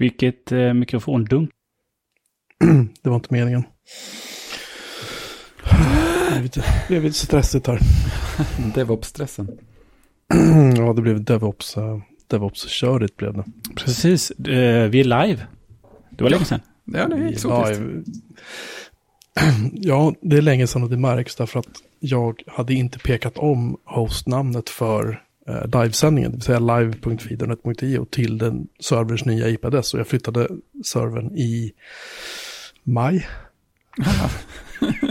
Vilket eh, mikrofondunk. det var inte meningen. Det är lite, det är lite stressigt här. DevOps-stressen. ja, det blev DevOps. Uh, DevOps-körigt blev det. Precis, uh, vi är live. Det var länge sedan. Ja, det är exotiskt. Ja, det är länge sedan och det märks därför att jag hade inte pekat om hostnamnet för livesändningen, det vill säga live.fidernet.io till den servers nya IP-adress. Och jag flyttade servern i maj.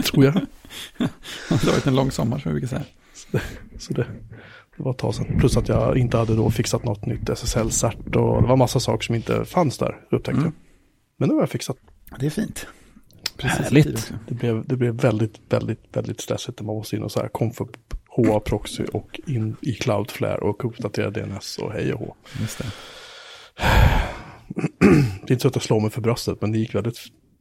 tror jag. det har varit en lång sommar som vi brukar säga. Så det, det var ett tag sedan. Plus att jag inte hade då fixat något nytt SSL-cert och det var massa saker som inte fanns där, upptäckte mm. jag. Men nu har jag fixat. Det är fint. Precis Härligt. Det blev, det blev väldigt, väldigt, väldigt stressigt när man måste in och så här HA proxy och in i Cloudflare och uppdatera DNS och hej och hå. Just det. det är inte så att jag slår mig för bröstet, men det gick väldigt,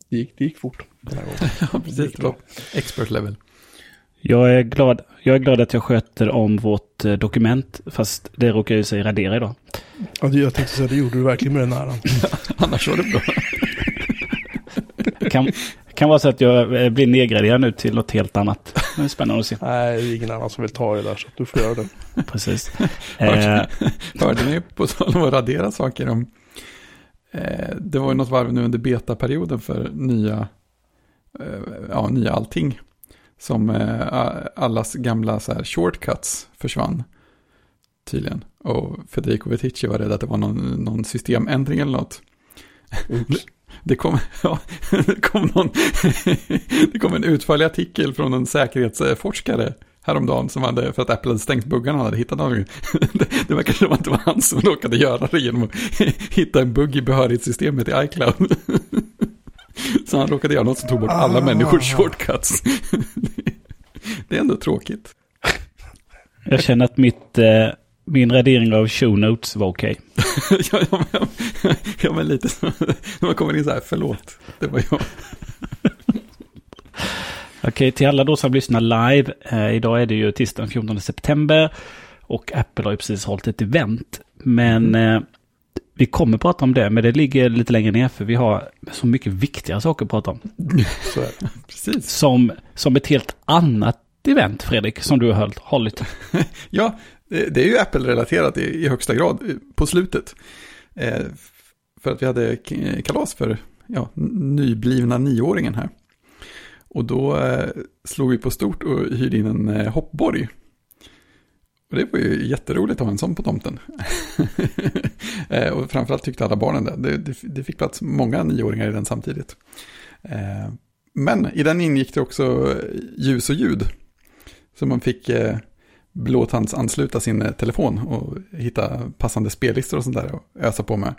det gick, det gick fort. Den här gången. ja, precis. På expert level. Jag är, glad, jag är glad att jag sköter om vårt eh, dokument, fast det råkar ju sig radera idag. Ja, jag tänkte säga, det gjorde du verkligen med den äran. Annars var det bra. kan, kan vara så att jag eh, blir nedgraderad nu till något helt annat. Det är spännande att se. Nej, det är ingen annan som vill ta det där så du får göra det. Precis. Hörde, hörde ni på tal om att radera saker om... Eh, det var ju något varv nu under betaperioden för nya, eh, ja, nya allting. Som eh, allas gamla så här, shortcuts försvann tydligen. Och Federico Vetici var rädd att det var någon, någon systemändring eller något. Det kom, ja, det, kom någon, det kom en utförlig artikel från en säkerhetsforskare häromdagen som hade, för att Apple hade stängt buggarna, han hade hittat någon. Det, det verkar som att det var han som råkade göra det genom att hitta en bugg i behörighetssystemet i iCloud. Så han råkade göra något som tog bort alla ah. människors shortcuts. Det är ändå tråkigt. Jag känner att mitt eh, min radering av show notes var okej. Okay. ja, ja, men, ja, men lite så. Man kommer in så här, förlåt, det var jag. okej, okay, till alla då som lyssnar live. Eh, idag är det ju tisdagen 14 september. Och Apple har ju precis hållit ett event. Men mm. eh, vi kommer prata om det, men det ligger lite längre ner för vi har så mycket viktigare saker att prata om. Precis. Som, som ett helt annat event, Fredrik, som du har hållit. ja, det, är ju Apple-relaterat i, i, högsta grad eh, på slutet. Eh, för att vi hade eh, kalas för ja, nyblivna nioåringen här. Och då eh, slog vi på stort och hyrde in en eh, hoppborg. Och det var ju jätteroligt att ha en sån på tomten. eh, och framförallt tyckte alla barnen det. Det, det. det, fick plats många nioåringar i den samtidigt. Eh, men i den ingick det också eh, ljus och ljud. Så man fick eh, blåtandsansluta sin eh, telefon och hitta passande spellistor och sånt där och ösa på med.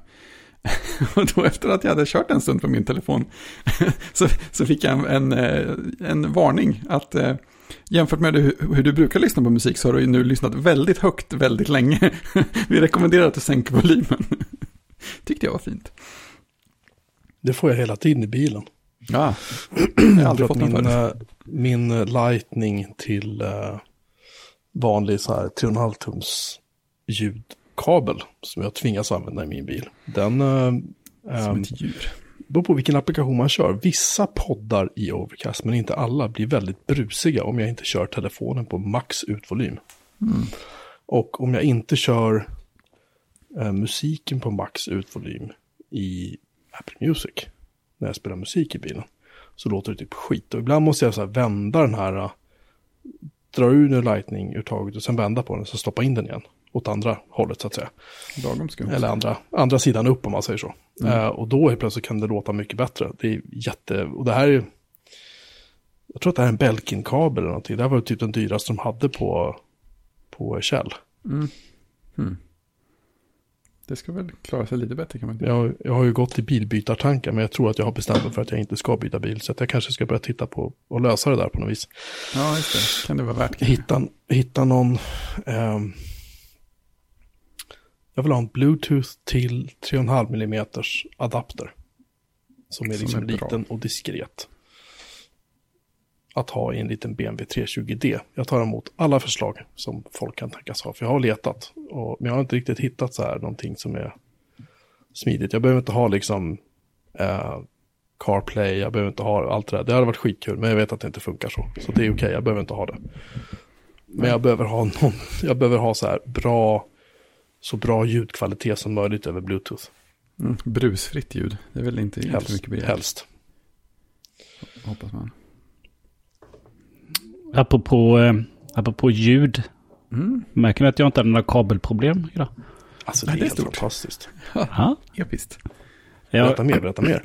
Och då efter att jag hade kört en stund på min telefon så, så fick jag en, en, eh, en varning att eh, jämfört med hur, hur, du brukar lyssna på musik så har du nu lyssnat väldigt högt väldigt länge. Vi rekommenderar att du sänker volymen. Tyckte jag var fint. Det får jag hela tiden i bilen. Ja, jag har aldrig fått min, min lightning till vanlig så här 3,5 tums ljudkabel som jag tvingas använda i min bil. Den... Äh, som ett djur. beror på vilken applikation man kör. Vissa poddar i Overcast, men inte alla, blir väldigt brusiga om jag inte kör telefonen på max utvolym. Mm. Och om jag inte kör äh, musiken på max utvolym i Apple Music, när jag spelar musik i bilen, så låter det typ skit. Och ibland måste jag så vända den här dra ur lightning-uttaget och sen vända på den så stoppa in den igen. Åt andra hållet så att säga. Eller andra, andra sidan upp om man säger så. Mm. Uh, och då helt plötsligt kan det låta mycket bättre. Det är jätte, och det här är jag tror att det här är en Belkin-kabel eller någonting. Det här var typ den dyraste de hade på, på Shell. Mm. Mm. Det ska väl klara sig lite bättre kan man säga. Jag, jag har ju gått i bilbytartankar men jag tror att jag har bestämt mig för att jag inte ska byta bil. Så att jag kanske ska börja titta på och lösa det där på något vis. Ja, just det. Kan det vara värt. Hitta, hitta någon... Eh, jag vill ha en Bluetooth till 3,5 mm adapter. Som är liksom som är liten och diskret att ha i en liten BMW 320D. Jag tar emot alla förslag som folk kan tänkas ha, för jag har letat. Och, men jag har inte riktigt hittat så här någonting som är smidigt. Jag behöver inte ha liksom eh, CarPlay, jag behöver inte ha allt det där. Det hade varit skitkul, men jag vet att det inte funkar så. Så det är okej, okay, jag behöver inte ha det. Men jag behöver ha någon, jag behöver ha så här bra, så bra ljudkvalitet som möjligt över Bluetooth. Mm, brusfritt ljud, det är väl inte, helst, inte mycket begärt. Helst. Hoppas man. Apropå, eh, apropå ljud. Mm. Märker ni att jag inte hade några kabelproblem idag? Alltså det, Nej, är, det är helt stort. fantastiskt. Ja, episkt. Berätta mer, berätta mer.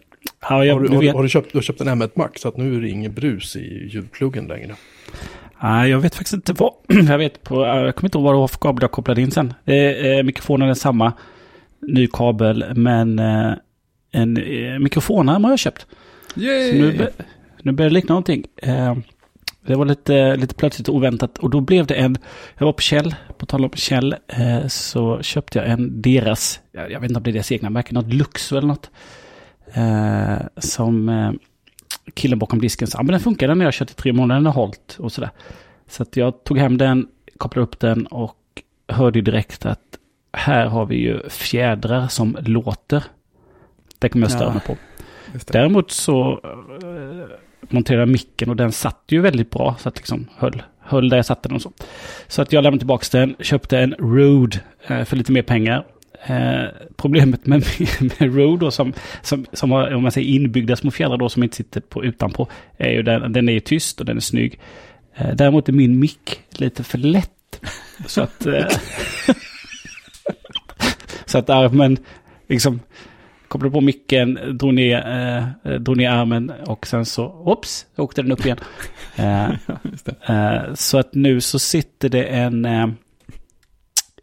Ja, jag, har, du, har, har, du, köpt, du har köpt en M1 Max så att nu är det ingen brus i ljudpluggen längre? Nej, jag vet faktiskt inte vad. Jag vet på, jag kommer inte ihåg vad det var för kabel jag kopplade in sen. Eh, mikrofonen är samma. Ny kabel, men eh, en eh, mikrofonarm har jag köpt. Yay! Så nu, nu börjar det likna någonting. Det var lite, lite plötsligt oväntat och då blev det en, jag var på Kjell, på tal om Kjell, eh, så köpte jag en deras, jag, jag vet inte om det är deras egna märke, något Luxo eller något. Eh, som eh, killen bakom disken sa, men den funkade när jag kört i tre månader, den har hållit och sådär. Så att jag tog hem den, kopplade upp den och hörde direkt att här har vi ju fjädrar som låter. Det kommer jag störa ja, mig på. Däremot så monterade micken och den satt ju väldigt bra. Så att liksom höll, höll där jag satte den och så. Så att jag lämnade tillbaka den, köpte en Rode eh, för lite mer pengar. Eh, problemet med, med Rode då som, som, som har om man säger inbyggda små fjädrar då som inte sitter på utanpå är ju den, den är tyst och den är snygg. Eh, däremot är min mick lite för lätt. Så att, eh, så att armen liksom kopplade på micken, drog ner, eh, drog ner armen och sen så, ops, åkte den upp igen. Eh, eh, så att nu så sitter det en, eh,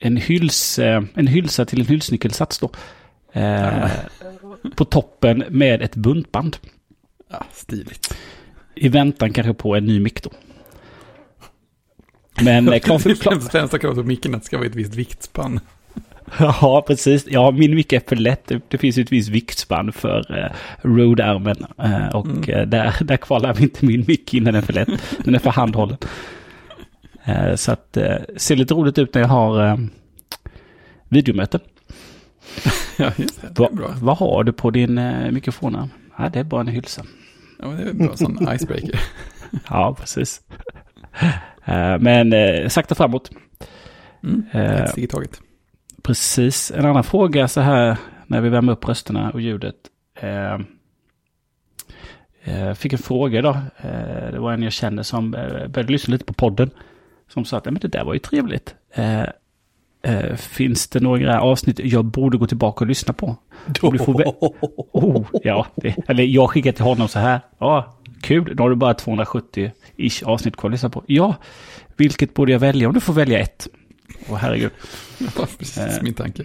en, hyls, en hylsa till en hylsnyckelsats då. Eh, på toppen med ett buntband. Ja, stiligt. I väntan kanske på en ny mick då. Men klart för... Klart. Främsta kravet på micken ska vara ett visst viktspann. Ja, precis. Ja, min mick är för lätt. Det finns ju ett visst viktspann för eh, roadarmen. Eh, och mm. eh, där, där kvalar inte min mick in den är för lätt. Den är för handhållen. Eh, så att det eh, ser lite roligt ut när jag har eh, videomöte. ja, just det. det Va, vad har du på din eh, mikrofon? Ja, det är bara en hylsa. Ja, men det är en bra sån icebreaker. ja, precis. Eh, men sakta framåt. Mm, ett steg i taget. Precis. En annan fråga så här när vi värmer upp rösterna och ljudet. Eh, eh, fick en fråga idag. Eh, det var en jag kände som eh, började lyssna lite på podden. Som sa att men det där var ju trevligt. Finns det några avsnitt jag borde gå tillbaka och lyssna på? Och du får oh, ja, det, eller jag skickar till honom så här. Ja, kul. Då har du bara 270-ish avsnitt kvar att lyssna på. Ja, vilket borde jag välja? Om du får välja ett. Åh herregud. Precis eh, min tanke.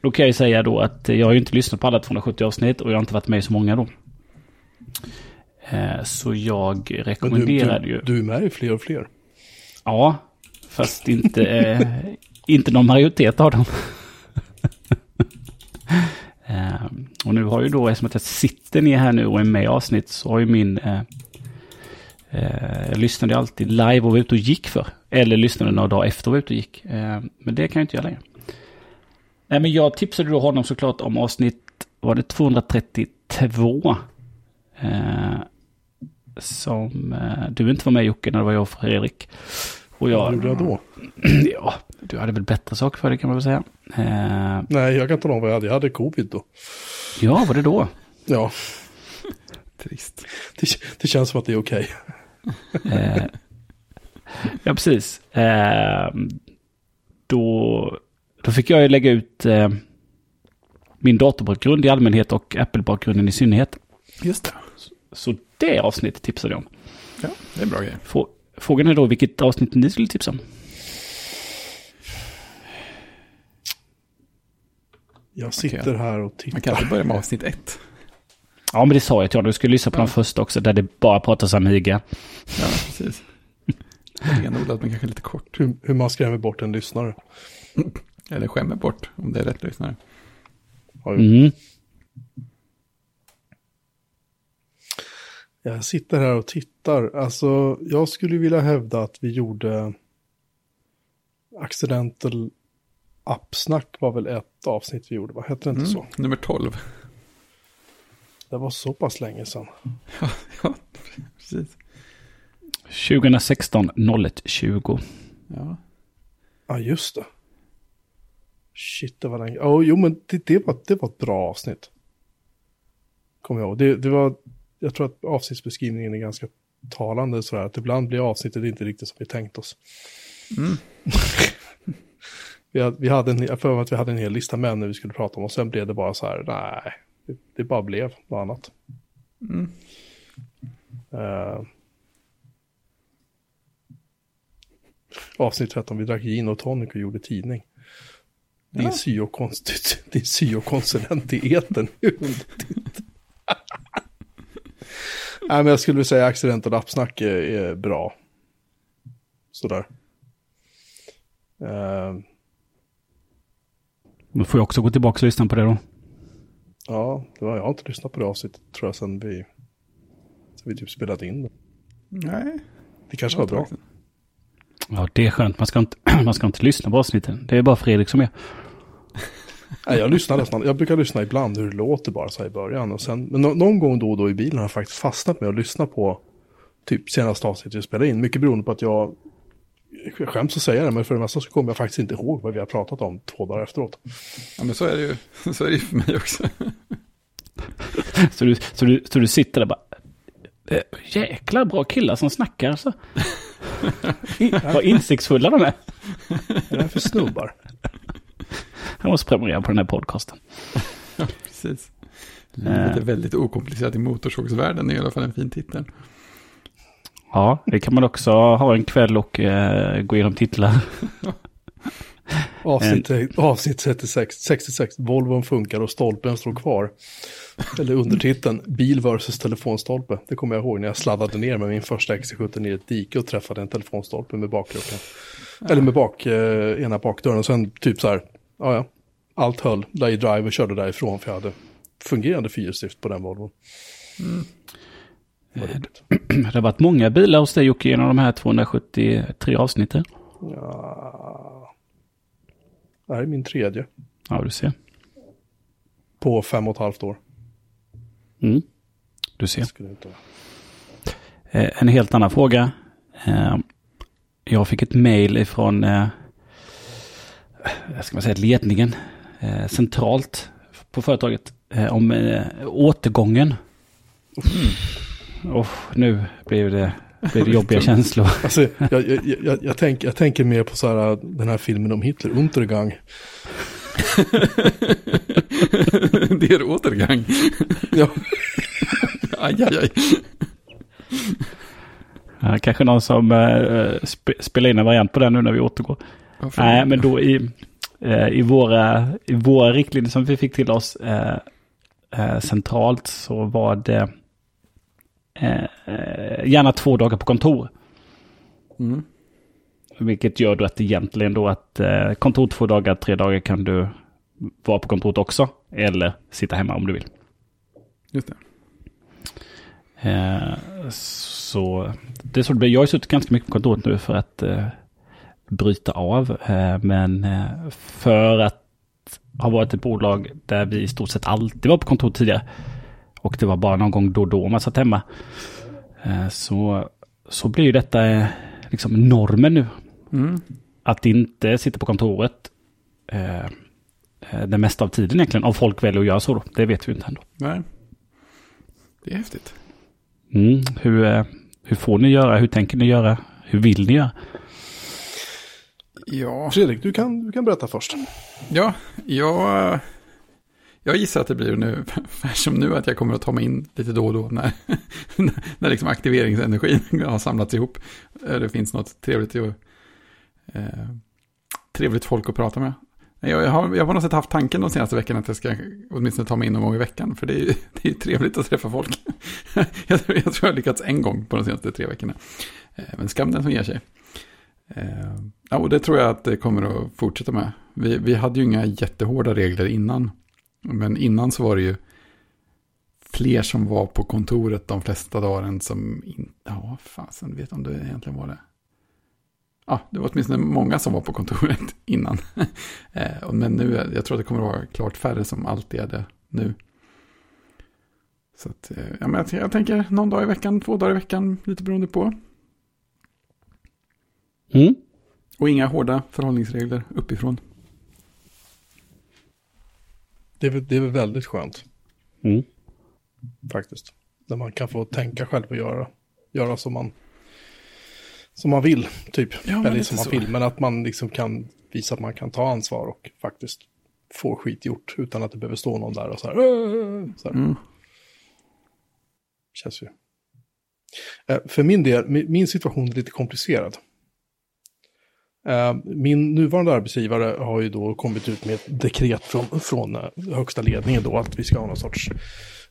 Då kan jag ju säga då att jag har ju inte lyssnat på alla 270 avsnitt och jag har inte varit med i så många då. Eh, så jag rekommenderar du, ju... Du är med i fler och fler. Ja, fast inte, eh, inte någon majoritet av dem. eh, och nu har ju då, eftersom att jag sitter ner här nu och är med i avsnitt, så har ju min... Eh, jag lyssnade alltid live och var ute och gick för. Eller lyssnade några dagar efter och var ute och gick. Eh, men det kan jag inte göra längre. Nej, men jag tipsade då honom såklart om avsnitt, var det 232? Eh, som eh, du inte var med Jocke när det var jag och Fredrik. Och jag, Vad gjorde jag då? Ja, du hade väl bättre saker för dig kan man väl säga. Eh, Nej, jag kan inte om vad jag hade. Jag hade covid då. Ja, var det då? Ja. Trist. Det, det, känns som att det är okej. Okay. Ja, precis. Eh, då, då fick jag ju lägga ut eh, min datorbakgrund i allmänhet och Apple-bakgrunden i synnerhet. Just det. Så, så det avsnittet tipsade jag om. Ja, det är bra grej. Frågan är då vilket avsnitt ni skulle tipsa om. Jag sitter okay. här och tittar. Man kan börja med avsnitt ett. Ja, men det sa jag till honom. Du skulle lyssna på ja. den första också, där det bara pratas Amiga. Ja, precis. Renodlat, men kanske lite kort. Hur, hur man skrämmer bort en lyssnare. Eller skämmer bort, om det är rätt lyssnare. Mm. Jag sitter här och tittar. Alltså, jag skulle vilja hävda att vi gjorde Accidental Appsnack var väl ett avsnitt vi gjorde, vad hette det inte så? Nummer 12. Det var så pass länge sedan. ja, precis. 2016 01 20. Ja. Ja, just det. Shit, det var länge. Oh, jo, men det, det, var, det var ett bra avsnitt. Kommer jag ihåg. Det, det var, jag tror att avsnittsbeskrivningen är ganska talande sådär. Att ibland blir avsnittet inte riktigt som vi tänkt oss. Mm. vi hade, vi hade en, jag för att vi hade en hel lista med när vi skulle prata om och sen blev det bara så här, nej, det, det bara blev något annat. Mm. Uh, avsnitt 13, vi drack gin och tonic och gjorde tidning. Din Ja. din syokonsulent i eten. Nej, men jag skulle vilja säga accident och lappsnack är, är bra. Sådär. Uh, Då får jag också gå tillbaka och lyssna på det då. ja, det var, jag har inte lyssnat på det avsnittet tror jag sen vi, sen vi typ spelade in det. Nej. Det kanske var bra. Ja, det är skönt. Man ska inte, man ska inte lyssna på avsnitten. Det är bara Fredrik som är. Nej, jag lyssnar nästan, jag brukar lyssna ibland hur det låter bara så här i början. Och sen, men nå- någon gång då och då i bilen har jag faktiskt fastnat med att lyssna på typ senaste avsnittet vi spelade in. Mycket beroende på att jag, jag skäms att säga det, men för det mesta så kommer jag faktiskt inte ihåg vad vi har pratat om två dagar efteråt. Ja, men så är det ju. Så är det ju för mig också. Så du, så du, så du sitter där bara... "Eh, Jäkla bra killar som snackar alltså. Vad insiktsfulla de är. Vad är det för snubbar? Jag måste prenumerera på den här podcasten. Precis. Livet är väldigt okomplicerat i motorsågsvärlden är i alla fall en fin titel. Ja, det kan man också ha en kväll och eh, gå igenom titlar. Avsnitt, avsnitt 66, 66, Volvon funkar och stolpen står kvar. Eller undertiteln, bil versus telefonstolpe. Det kommer jag ihåg när jag sladdade ner med min första XC70 i ett dike och träffade en telefonstolpe med bakluckan. Eller med bak, eh, ena bakdörren och sen typ så här, ja ja, allt höll, la i drive och körde därifrån för jag hade fungerande fyrhjulsdrift på den Volvon. Roligt. Det har varit många bilar hos dig Jocke genom de här 273 avsnitten. Ja. Det här är min tredje Ja, du ser. på fem och ett halvt år. Mm. Du ser. Eh, en helt annan fråga. Eh, jag fick ett mail ifrån, eh, ska man säga, ledningen eh, centralt på företaget om återgången. Och nu blev det, det jobbiga känslor. Alltså, jag, jag, jag, jag, tänker, jag tänker mer på så här, den här filmen om Hitler, Untergang. det är återgång. Ja, Aj, aj, aj. Ja, kanske någon som eh, sp spelar in en variant på den nu när vi återgår. Nej, men då i, eh, i, våra, i våra riktlinjer som vi fick till oss eh, eh, centralt så var det eh, eh, gärna två dagar på kontor. Mm. Vilket gör då att egentligen då att eh, kontor två dagar, tre dagar kan du vara på kontoret också. Eller sitta hemma om du vill. Just det. Eh, så det är så det blir. Jag har suttit ganska mycket på kontoret nu för att eh, bryta av. Eh, men eh, för att ha varit ett bolag där vi i stort sett alltid var på kontor tidigare. Och det var bara någon gång då och då man satt hemma. Eh, så, så blir ju detta eh, liksom normen nu. Mm. Att inte sitta på kontoret eh, det mesta av tiden egentligen. Om folk väljer att göra så då. Det vet vi inte ändå. Nej. Det är häftigt. Mm, hur, hur får ni göra? Hur tänker ni göra? Hur vill ni göra? Ja, Fredrik, du kan, du kan berätta först. ja jag, jag gissar att det blir nu, som nu, att jag kommer att ta mig in lite då och då när, när liksom aktiveringsenergin har samlats ihop. Eh, det finns något trevligt, eh, trevligt folk att prata med. Jag, jag, har, jag har på något sätt haft tanken de senaste veckorna att jag ska åtminstone ta mig in någon gång i veckan. För det är ju det är trevligt att träffa folk. jag, tror- jag har lyckats en gång på de senaste tre veckorna. Eh, men skam den som ger sig. Eh, ja, och det tror jag att det kommer att fortsätta med. Vi, vi hade ju inga jättehårda regler innan. Men innan så var det ju fler som var på kontoret de flesta dagar än som inte... Ja, fasen vet om det egentligen var det. ja, det var åtminstone många som var på kontoret innan. Eh, men nu, jag tror att det kommer att vara klart färre som alltid är det nu. Så att, eh, ja, men jag, jag tänker någon dag i veckan, två dagar i veckan, lite beroende på. Mm. Och inga hårda förhållningsregler uppifrån. Det är, det är väl väldigt skönt Mm. faktiskt. Där man kan få tänka själv och göra, göra som, man, som man vill, typ. Ja, men Eller som man så. vill, men att man liksom kan visa att man kan ta ansvar och faktiskt få skit gjort utan att det behöver stå någon där och så här. Så här. Mm. Känns ju. Eh, För min del, mi- min situation är lite komplicerad. Eh, min nuvarande arbetsgivare har ju då kommit ut med ett dekret från, från eh, högsta ledningen då att vi ska ha någon sorts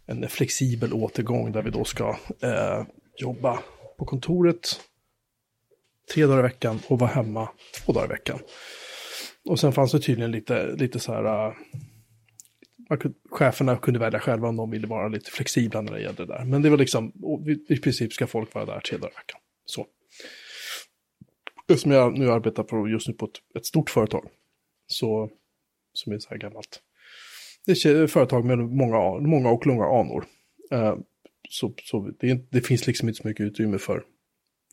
en flexibel återgång där vi då ska eh, jobba på kontoret tre dagar i veckan och vara hemma två dagar i veckan. Och sen fanns det tydligen lite, lite så här, eh, man kunde, cheferna kunde välja själva om de ville vara lite flexibla när det gällde det där. Men det var liksom, i, i princip ska folk vara där tre dagar i veckan. Så. Eftersom jag nu arbetar på, just nu på ett, ett stort företag, så, som är så här gammalt. Det är ett företag med många, många och långa anor. Eh, så så det, det finns liksom inte så mycket utrymme för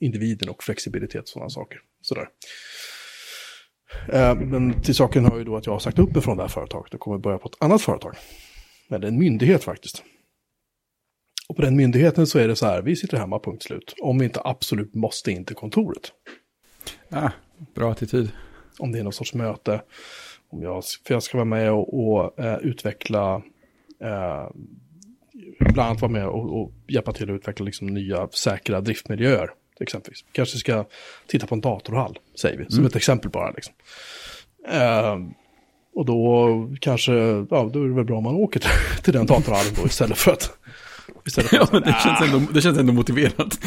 individen och flexibilitet och sådana saker. Sådär. Eh, Men till saken har ju då att jag har sagt upp mig från det här företaget och kommer börja på ett annat företag. Eller en myndighet faktiskt. Och på den myndigheten så är det så här, vi sitter hemma, punkt slut. Om vi inte absolut måste in till kontoret. Ah, bra attityd. Om det är någon sorts möte. Om jag, för jag ska vara med och, och eh, utveckla, eh, bland annat vara med och, och hjälpa till att utveckla liksom, nya säkra driftmiljöer. Exempelvis. Kanske ska titta på en datorhall, säger vi, som ett exempel bara. Liksom. Eh, och då kanske, ja, då är det väl bra om man åker till, till den datorhallen då istället för att... Ja, men det känns ändå, det känns ändå motiverat.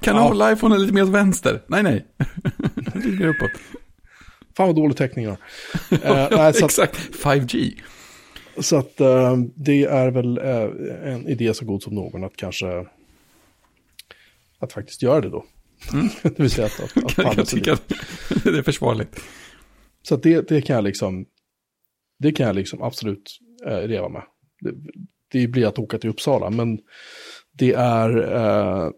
Kan du Ja. hålla iPhone lite mer åt vänster? Nej, nej. uppåt. Fan vad dålig täckning jag har. Eh, nej, så att, Exakt, 5G. så att eh, det är väl eh, en idé så god som någon att kanske att faktiskt göra det då. det vill säga att, att, att kan tycka lite. att det är försvarligt. Så att det, det kan jag liksom, det kan jag liksom absolut eh, leva med. Det, det blir att åka till Uppsala, men det är eh,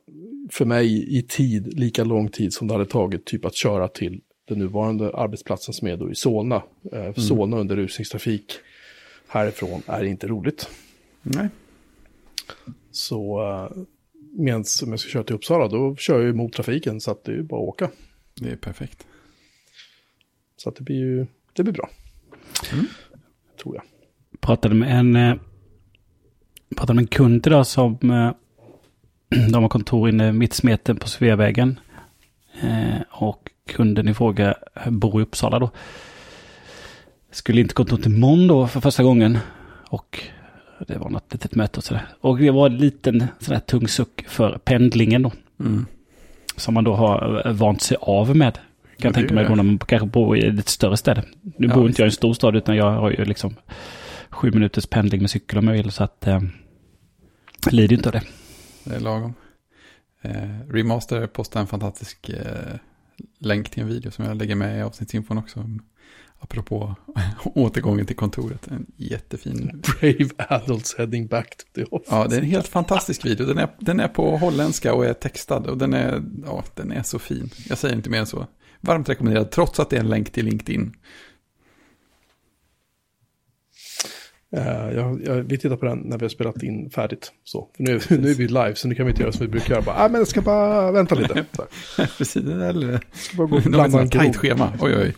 för mig i tid lika lång tid som det hade tagit typ att köra till den nuvarande arbetsplatsen som är då i Solna. Eh, Solna under rusningstrafik härifrån är inte roligt. Nej. Så eh, medan om jag ska köra till Uppsala då kör jag ju mot trafiken så att det är ju bara att åka. Det är perfekt. Så att det blir ju, det blir bra. Tror jag. pratade med en, eh, pratade med en kund idag som eh, de har kontor inne mitt smeten på Sveavägen. Eh, och kunden i fråga bor i Uppsala då. Skulle inte kontor till imorgon då för första gången. Och det var något litet möte och sådär. Och det var en liten sådär tung suck för pendlingen då. Mm. Som man då har eh, vant sig av med. Kan Ja, jag tänka mig då när man kanske bor i ett större ställe. Nu Ja, bor inte jag i en stor stad utan jag har ju liksom sju minuters pendling med cykel om jag vill. Så att eh, jag lider inte av det. Det är lagom. Eh, Remaster postar en fantastisk eh, länk till en video som jag lägger med i avsnittsinfon också. Apropå återgången till kontoret. En jättefin. Brave adults heading back to the office. Ja, det är en helt fantastisk video. Den är, den är på holländska och är textad. Och den är, ja, den är så fin. Jag säger inte mer än så. Varmt rekommenderad, trots att det är en länk till LinkedIn. Eh, jag, jag, vi tittar på den när vi har spelat in färdigt. Så, för nu, nu är vi live så nu kan vi inte göra som vi brukar göra. Bara, ah, men jag ska bara vänta lite. Precis, eller? Ska bara gå och blanda en tajt schema. Oj, oj.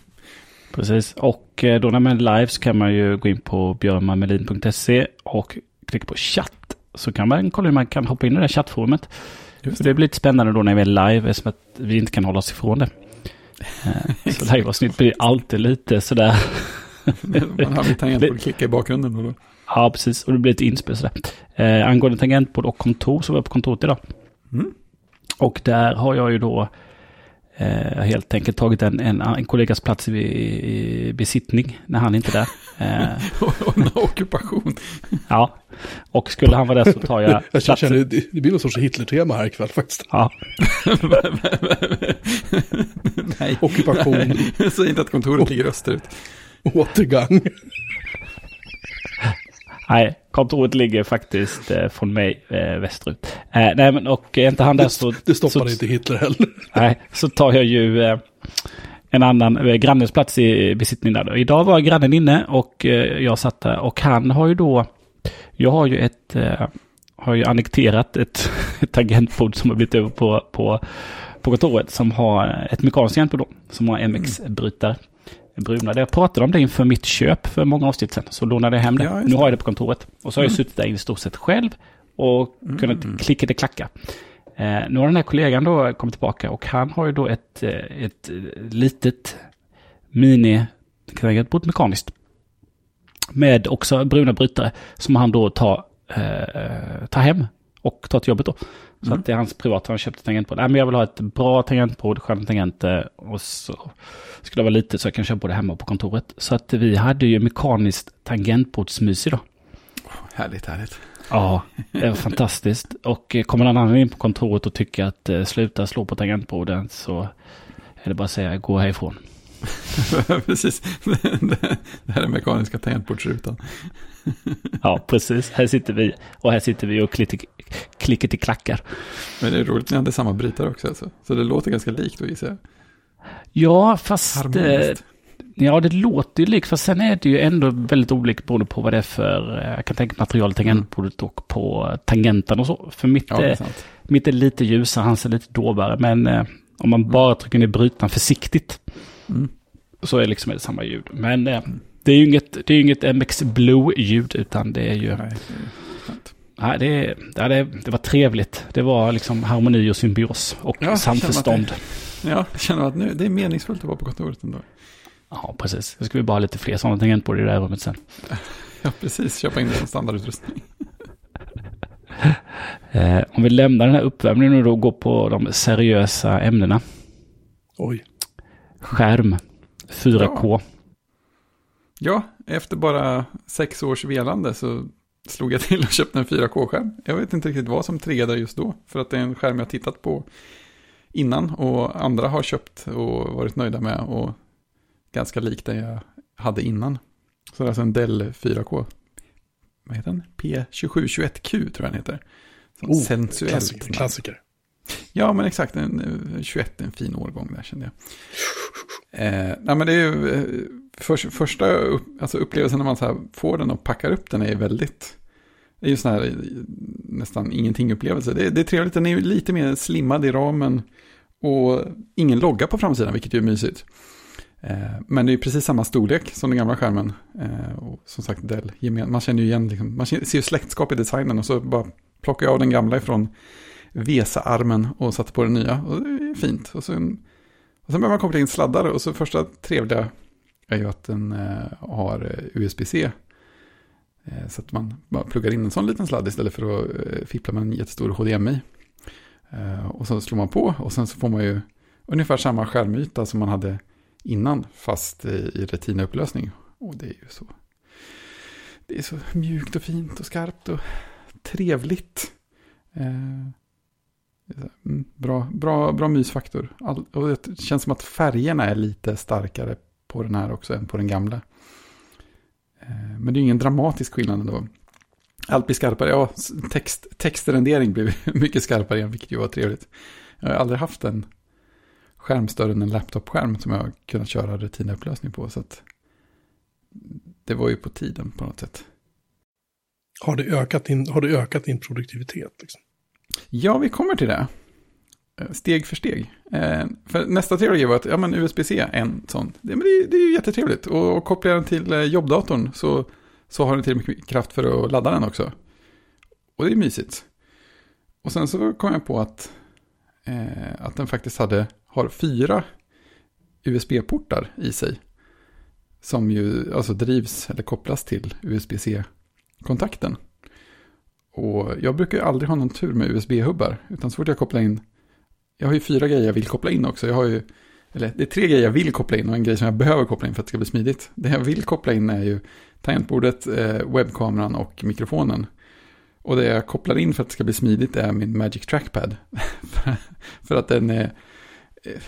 Precis. Och eh, då när man är live så kan man ju gå in på björnmamelin.se och klicka på chatt. Så kan man kolla hur man kan hoppa in i det här chattforumet. Just Så det blir lite spännande då när vi är live eftersom att vi inte kan hålla oss ifrån det. Eh, Så liveavsnitt blir alltid lite sådär. Man har lite tangentbord klicka i bakgrunden. Då. Ja, precis. Och det blir ett inspel sådär. Eh, angående tangentbord och kontor så var jag på kontoret idag. Mm. Och där har jag ju då eh, helt enkelt tagit en, en, en kollegas plats i, i besittning när han inte är där. Eh, Och en ockupation. ja, Och skulle han vara där så tar jag... Jag känner, det, det blir någon sorts Hitler-tema här ikväll faktiskt. Ja, Nej. Ockupation, Säg inte att kontoret ligger österut. återgång. nej, kontoret ligger faktiskt eh, från mig eh, västerut. Eh, nej, men och är inte han där så... Det stoppade så, inte Hitler heller. Nej, så tar jag ju eh, en annan eh, grannens plats i besittning där. då. Idag var grannen inne och eh, jag satt där och han har ju då... Jag har ju ett... Eh, har ju annekterat ett, ett tangentbord som har blivit över på, på, på kontoret som har ett mekaniskt tangentbord då, som har MX-brytare. Bruna. Jag pratade om det inför mitt köp för många avsnitt sedan. Så lånade jag hem det. Ja, nu har jag det på kontoret. Och så har jag suttit där i stort sett själv och kunnat klicka det klacka. Eh, nu har den här kollegan då kommit tillbaka och han har ju då ett, eh, ett eh, litet mini tangentbord mekaniskt. Med också bruna brytare som han då tar, eh, tar hem och tar till jobbet då. Så Mm. att det är hans privata, han köpte tangentbord. Nej men jag vill ha ett bra tangentbord, sköna tangenter och så skulle det vara lite så jag kan köra både hemma på kontoret. Så att vi hade ju mekaniskt tangentbordsmys idag. Härligt, härligt. Ja, det var fantastiskt. Och eh, kommer någon annan in på kontoret och tycker att eh, sluta slå på tangentborden så är det bara att säga gå härifrån. Precis. Det här är mekaniska tangentbordsrutan. Ja, precis. Här sitter vi och här sitter vi och klickar, klickar till klackar. Men det är roligt det är samma brytare också. Alltså. Så det låter ganska likt då gissar jag. Ja, fast... Eh, ja, det låter ju likt. Fast sen är det ju ändå väldigt olikt beroende på vad det är för... eh, Jag kan tänka material i tangentbordet och på tangenten och så. För mitt, Ja, är mitt är lite ljusare, hans är lite dovare. Men eh, om man bara trycker ner brytaren försiktigt Mm. så är det liksom det samma ljud. Men eh, det är ju inget, det är inget MX Blue-ljud utan det är ju... Nej, det är. Nej, det, ja, det, det var trevligt. Det var liksom harmoni och symbios och Ja, samförstånd. Ja, jag känner att nu, det är meningsfullt att vara på kontoret ändå. Ja, precis. Nu ska vi bara ha lite fler sådana tangentbord i det här rummet sen. Ja, precis. Köpa in det som standardutrustning. Eh, om vi lämnar den här uppvärmningen och då går på de seriösa ämnena. Oj. Skärm. 4K. Ja, efter bara sex års velande så slog jag till och köpte en 4K-skärm. Jag vet inte riktigt vad som triggade just då. För att det är en skärm jag tittat på innan och andra har köpt och varit nöjda med. Och ganska lik den jag hade innan. Så det är alltså en Dell 4K. Vad heter den? P2721Q tror jag den heter. Som Oh, sensuellt. klassiker. klassiker. Ja, men exakt. En, eh, 21 är en fin årgång där kände jag. Eh, nej, men det är ju eh, för, första upp, alltså upplevelsen när man så här får den och packar upp den är väldigt... Det är ju sån här nästan ingenting-upplevelse. Det, det är trevligt, den är ju lite mer slimmad i ramen och ingen logga på framsidan, vilket ju är mysigt. Eh, men det är precis samma storlek som den gamla skärmen. Eh, och som sagt, Dell, man känner ju igen, liksom, man ser ju släktskap i designen och så bara plockar jag av den gamla ifrån Vesa-armen och satte på den nya. Och det är fint. Och sen, och sen börjar man koppla in sladdar och så första trevliga är ju att den eh, har eh, USB-C. Eh, så att man bara pluggar in en sån liten sladd istället för att fippla med en jättestor HDMI. Och så slår man på och sen så får man ju ungefär samma skärmyta som man hade innan fast i, retinaupplösning. Och det är ju så. Det är så mjukt och fint och skarpt och trevligt. Mm, bra, bra, bra mysfaktor. All, och det känns som att färgerna är lite starkare på den här också än på den gamla. Eh, men det är ingen dramatisk skillnad ändå. Allt blir skarpare. Ja, text, textrendering blir mycket skarpare igen, vilket ju var trevligt. Jag har aldrig haft en skärm större än en laptopskärm som jag har kunnat köra retina-upplösning på. Så att det var ju på tiden på något sätt. Har det ökat din, har det ökat din produktivitet? Liksom? Ja, vi kommer till det. Eh, steg för steg. Eh, för nästa trevliga grej var att ja, men USB-C är en sån. Det, men det, är- det är ju jättetrevligt. Och, och kopplar jag den till eh, jobbdatorn så, så har den till mycket kraft för att ladda den också. Och det är mysigt. Och sen så kom jag på att, eh, att den faktiskt hade, har fyra USB-portar i sig. Som ju alltså drivs eller kopplas till USB-C-kontakten. Och jag brukar ju aldrig ha någon tur med USB-hubbar. Utan så fort jag kopplar in, jag har ju fyra grejer jag vill koppla in också. Jag har ju, eller det är tre grejer jag vill koppla in och en grej som jag behöver koppla in för att det ska bli smidigt. Det jag vill koppla in är ju tangentbordet, eh, webbkameran och mikrofonen. Och det jag kopplar in för att det ska bli smidigt är min Magic Trackpad. för att den är... Eh,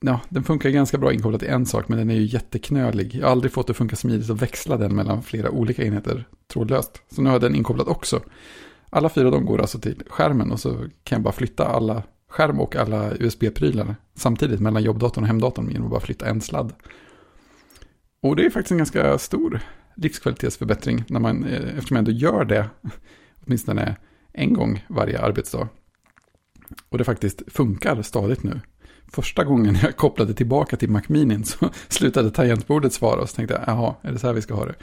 ja, den funkar ganska bra inkopplad till en sak, men den är ju jätteknölig. Jag har aldrig fått det att funka smidigt att växla den mellan flera olika enheter trådlöst. Så nu har jag den inkopplad också. Alla fyra de går alltså till skärmen och så kan jag bara flytta alla skärm och alla USB-prylar samtidigt mellan jobbdatorn och hemdatorn genom att bara flytta en sladd. Och det är faktiskt en ganska stor livskvalitetsförbättring när man, eh, eftersom jag ändå gör det åtminstone en gång varje arbetsdag. Och det faktiskt funkar stadigt nu. Första gången jag kopplade tillbaka till MacMinin så slutade tangentbordet svara och så tänkte jag, jaha, är det så här vi ska ha det?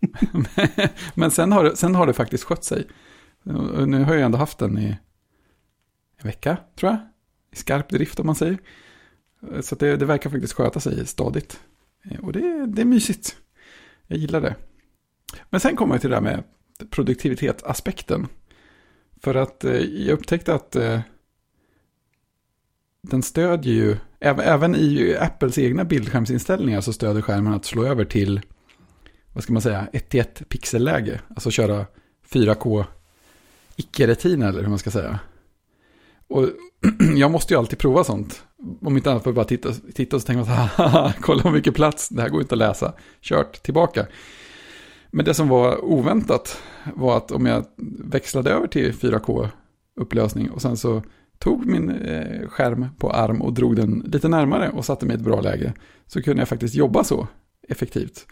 Men sen har, det, sen har det faktiskt skött sig. Nu har jag ändå haft den i en vecka, tror jag. I skarp drift om man säger. Så det, det verkar faktiskt sköta sig stadigt. Och det, det är mysigt. Jag gillar det. Men sen kommer jag till det där med produktivitetsaspekten. För att eh, jag upptäckte att eh, den stödjer ju, även i Apples egna bildskärmsinställningar så stöder skärmen att slå över till, vad ska man säga, 1 till 1 pixelläge. Alltså köra 4K icke-retina eller hur man ska säga. Och jag måste ju alltid prova sånt. Om inte annat för att bara titta, titta och så tänker man så här, kolla hur mycket plats, det här går inte att läsa. Kört, tillbaka. Men det som var oväntat var att om jag växlade över till 4K-upplösning och sen så tog min eh, skärm på arm och drog den lite närmare och satte mig i ett bra läge så kunde jag faktiskt jobba så effektivt.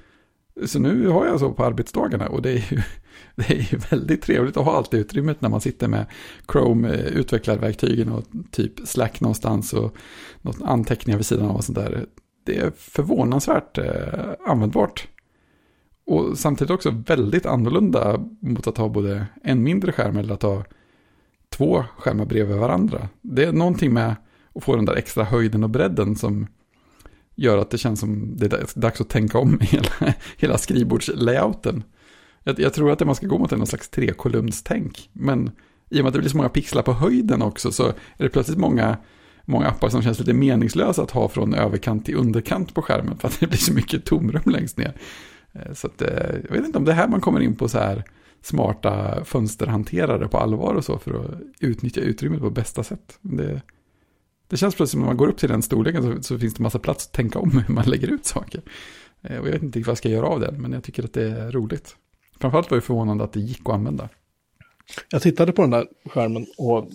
Så nu har jag så på arbetsdagarna och det är ju, det är ju väldigt trevligt att ha allt det utrymmet när man sitter med Chrome-utvecklarverktygen eh, och typ Slack någonstans och något anteckningar vid sidan av och sånt där. Det är förvånansvärt eh, användbart. Och samtidigt också väldigt annorlunda mot att ha både en mindre skärm eller att ha två skärmar bredvid varandra. Det är någonting med att få den där extra höjden och bredden som gör att det känns som det är dags att tänka om hela, hela skrivbordslayouten. Jag, jag tror att det man ska gå mot är någon slags trekolumnstänk. Men i och med att det blir så många pixlar på höjden också så är det plötsligt många, många appar som känns lite meningslösa att ha från överkant till underkant på skärmen. För att det blir så mycket tomrum längst ner. Eh, så att, eh, jag vet inte om det är här man kommer in på så här smarta fönsterhanterare på allvar och så för att utnyttja utrymmet på bästa sätt. Det, det känns plötsligt som när man går upp till den storleken så, så finns det massa plats att tänka om hur man lägger ut saker. Eh, Och jag vet inte vad jag ska göra av det, men jag tycker att det är roligt. Framförallt var det förvånande att det gick att använda. Jag tittade på den där skärmen och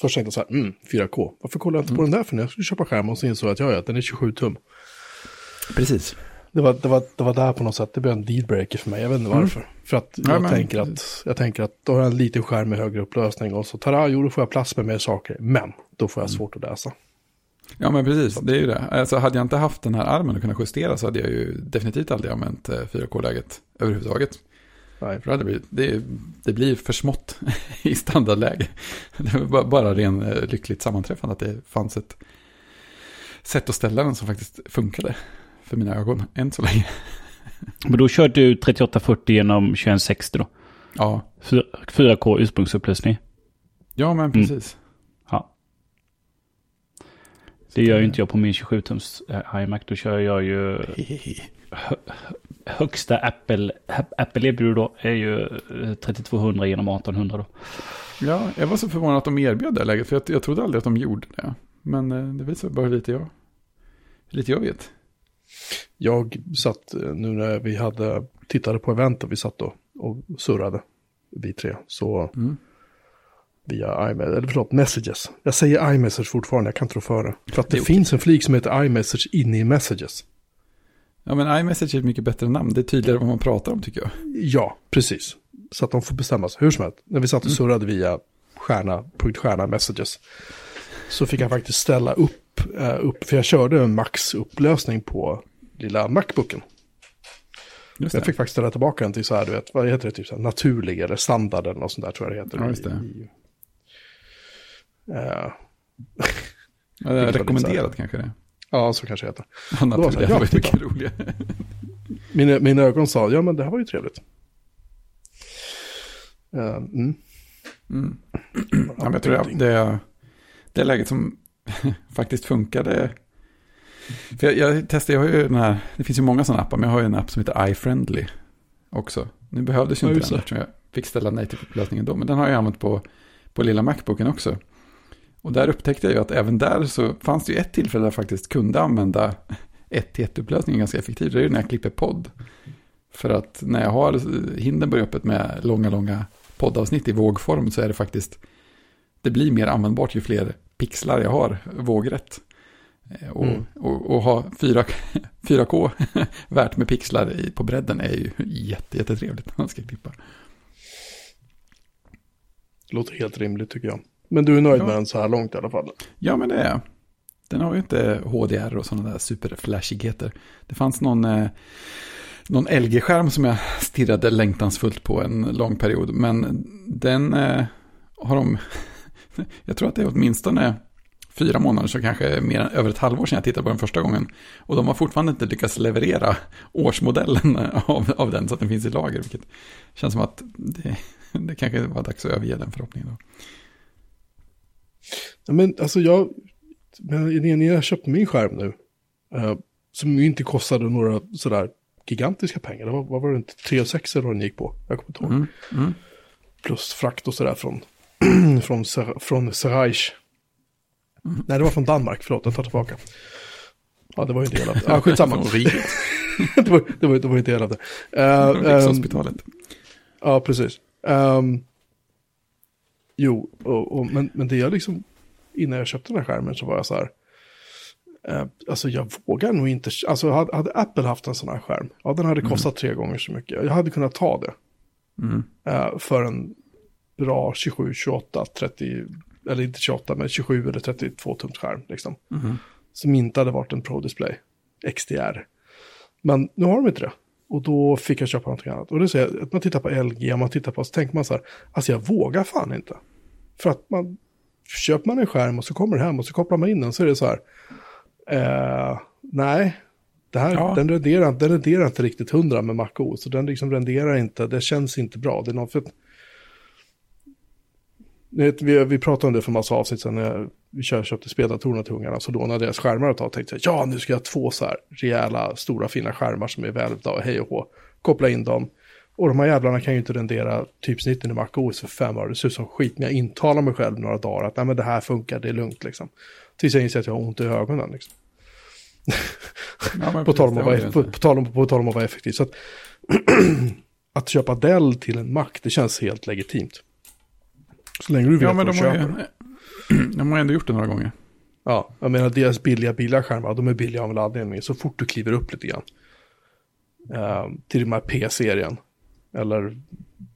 först tänkte jag så här, mm, 4K. Varför kollade jag inte på den där för när jag skulle köpa skärm och så insåg jag att ja, ja, den är 27 tum. Precis. Det var, det, var, det var där på något sätt, det blev en dealbreaker för mig, jag vet inte varför. För att Ja, jag, men- tänker att, jag tänker att då har jag en liten skärm med högre upplösning och så tar jo då får jag plats med mer saker, men då får jag svårt att läsa. Ja, men precis. Det är ju det. Alltså, hade jag inte haft den här armen och kunnat justera så hade jag ju definitivt aldrig använt eh, 4K-läget överhuvudtaget. Nej. För det, blivit, det, det blir för smått i standardläge. Det var bara- bara ren eh, lyckligt sammanträffande att det fanns ett sätt att ställa den som faktiskt funkade för mina ögon än så länge. Men då kör du 3840 genom 2160 då? Ja, 4K ursprungsupplösning. ja men precis. Ja. Det gör ju inte jag på min 27-tums eh, iMac. Då kör jag ju högsta Apple, Apple erbjuder då är ju eh, 3200 genom 1800 då. Ja, jag var så förvånad att de erbjöd det läget, för jag, jag trodde aldrig att de gjorde det. Men eh, det visar bara lite jag, lite jag vet. Jag satt, eh, nu när vi hade, tittade på eventet, vi satt då och surrade, vi tre, så Mm. via iMessage, eller förlåt, Messages. Jag säger iMessage fortfarande, jag kan inte rå för det. För att det, Det är okej. finns en flik som heter iMessage inne i Messages. Ja, men iMessage är ett mycket bättre namn. Det är tydligare vad man pratar om tycker jag. Ja, precis. Så att de får bestämma sig. Hur som helst, när vi satt och surrade via stjärna, punkt stjärna messages. Så fick jag faktiskt ställa upp, eh, upp för jag körde en maxupplösning på lilla Macbooken. Jag fick faktiskt ställa tillbaka den till så här, du vet, vad heter det, typ så här, naturlig eller standard eller något sånt där tror jag det heter. Ja, just det. I, eh, Ja, det är rekommenderat kanske det. ja, så kanske det heter. Ja, naturligt. här, Det ja, var ju titta. mycket roligare. Mina, mina ögon sa, ja men det här var ju trevligt. Eh, mm. Mm. Ja, men jag tror det, det, det läget som faktiskt funkade. För jag, jag testade, jag har ju den här, det finns ju många sådana appar, men jag har ju en app som heter iFriendly. också. Nu behövdes ju inte den eftersom jag fick ställa nej till upplösningen då. Men den har jag använt på, på lilla Macbooken också. Och där upptäckte jag ju att även där så fanns det ju ett tillfälle där jag faktiskt kunde använda 1 till 1 upplösningen ganska effektivt. Det är ju när jag klipper podd. För att när jag har Hindenburg öppet med långa, långa poddavsnitt i vågform så är det faktiskt, det blir mer användbart ju fler pixlar jag har vågrätt. Eh, Och, Mm. och, och ha 4, 4K värt med pixlar i, på bredden är ju jätte, jättetrevligt när man ska klippa. Låter helt rimligt tycker jag. Men du är nöjd Ja. med den så här långt i alla fall? Ja, men det är jag. Den har ju inte HDR och sådana där superflashigheter. Det fanns någon, eh, någon LG-skärm som jag stirrade längtansfullt på en lång period. Men den eh, har de, jag tror att det är åtminstone fyra månader, så kanske mer än över ett halvår sedan jag tittade på den första gången. Och de har fortfarande inte lyckats leverera årsmodellen av, av den så att den finns i lager. Vilket känns som att det, det kanske var dags att överge den förhoppningen då. Ja, men alltså jag, men jag köpte min skärm nu, eh, som ju inte kostade några sådär gigantiska pengar, det var, vad var det inte, 3 6 eller vad den gick på, jag kommer inte ihåg. Mm, mm. Plus frakt och sådär från, från, från Serreich. Nej, det var från Danmark, förlåt, jag tar tillbaka. Ja, det var ju en del av det. Ja, skitsamma. Det, var, det, var, det var en del av det. Ehm, Rikshospitalet. Ja, precis. Ehm, jo, och, och, men, men det jag liksom, innan jag köpte den här skärmen så var jag så här, eh, alltså jag vågar nog inte, alltså hade, hade Apple haft en sån här skärm, ja den hade kostat tre gånger så mycket, jag hade kunnat ta det Mm. eh, för en bra 27, 28, 30, eller inte 28, men 27 eller 32 tums skärm liksom. Mm. Som inte hade varit en Pro Display XDR. Men nu har de inte det. Och då fick jag köpa någonting annat. Och det säger att man tittar på LG, man tittar på, så tänker man så här, alltså jag vågar fan inte. För att man, köper man en skärm och så kommer det hem och så kopplar man in den så är det så här, eh, nej, det här, Ja. den, renderar, den renderar inte riktigt hundra med MacOS. Så den liksom renderar inte, det känns inte bra. Det är något för vi, vi pratade om det för massa avsnitt sedan när vi kör, köpte speldatorerna till ungarna. Så lånade deras skärmar ett tag och tänkte jag, ja nu ska jag ha två så här rejäla, stora, fina skärmar som är välvda och hej och hå. Koppla in dem. Och de här jävlarna kan ju inte rendera typsnitten i MacOS för fem år. Det ser ut som skit, men jag intalar mig själv några dagar att nej men det här funkar, det är lugnt liksom. Tills jag inser att jag har ont i ögonen liksom. Ja, På tal, vara, på, på, tal om, på tal om att vara effektiv. Så att, att köpa Dell till en Mac, det känns helt legitimt. Så länge du vet Ja, men vad de du har, köper. ju, de har ändå gjort det några gånger. Ja, jag menar deras billiga billiga skärmar, de är billiga av en anledning. Så fort du kliver upp lite grann. eh, till de här P-serien. Eller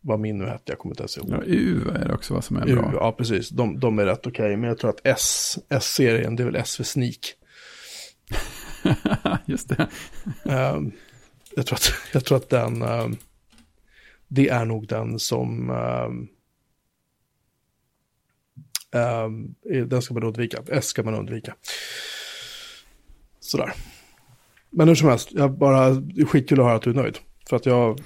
vad min nu hette, jag kommer inte ens ihåg. Ja, U är det också vad som är U, bra. ja, precis. De, de är rätt okej. Men jag tror att S, S-serien, det är väl S för Sneak. Just det. Ehm, jag, tror att, jag tror att den, ehm, det är nog den som, är- den ska man undvika. S ska man undvika. Sådär. Men hur som helst, jag bara, det skitkul att höra att du är nöjd. För att jag,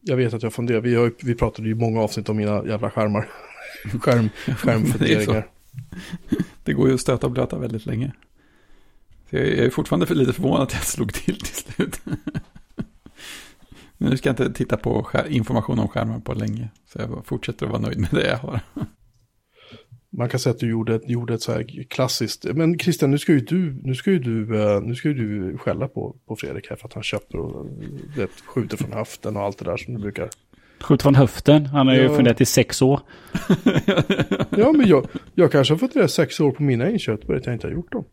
jag vet att jag funderar, vi, har, vi pratade ju många avsnitt om mina jävla skärmar. Skärm, skärmfunderingar. Det går ju att stöta och blöta väldigt länge. Så jag är fortfarande för lite förvånad att jag slog till till slut. Men nu ska jag inte titta på information om skärmar på länge. Så jag fortsätter att vara nöjd med det jag har. Man kan säga att du gjorde, ett- gjorde ett så här klassiskt, men Christian, nu ska ju du, nu ska ju du, eh, nu ska ju du skälla på, på Fredrik här för att han köper och vet, skjuter från höften och allt det där som du brukar. Skjut från höften. Han har ju Ja. funderat i sex år. Ja, men jag, jag kanske har fått det sex år på mina inköp, bara att jag inte har gjort dem.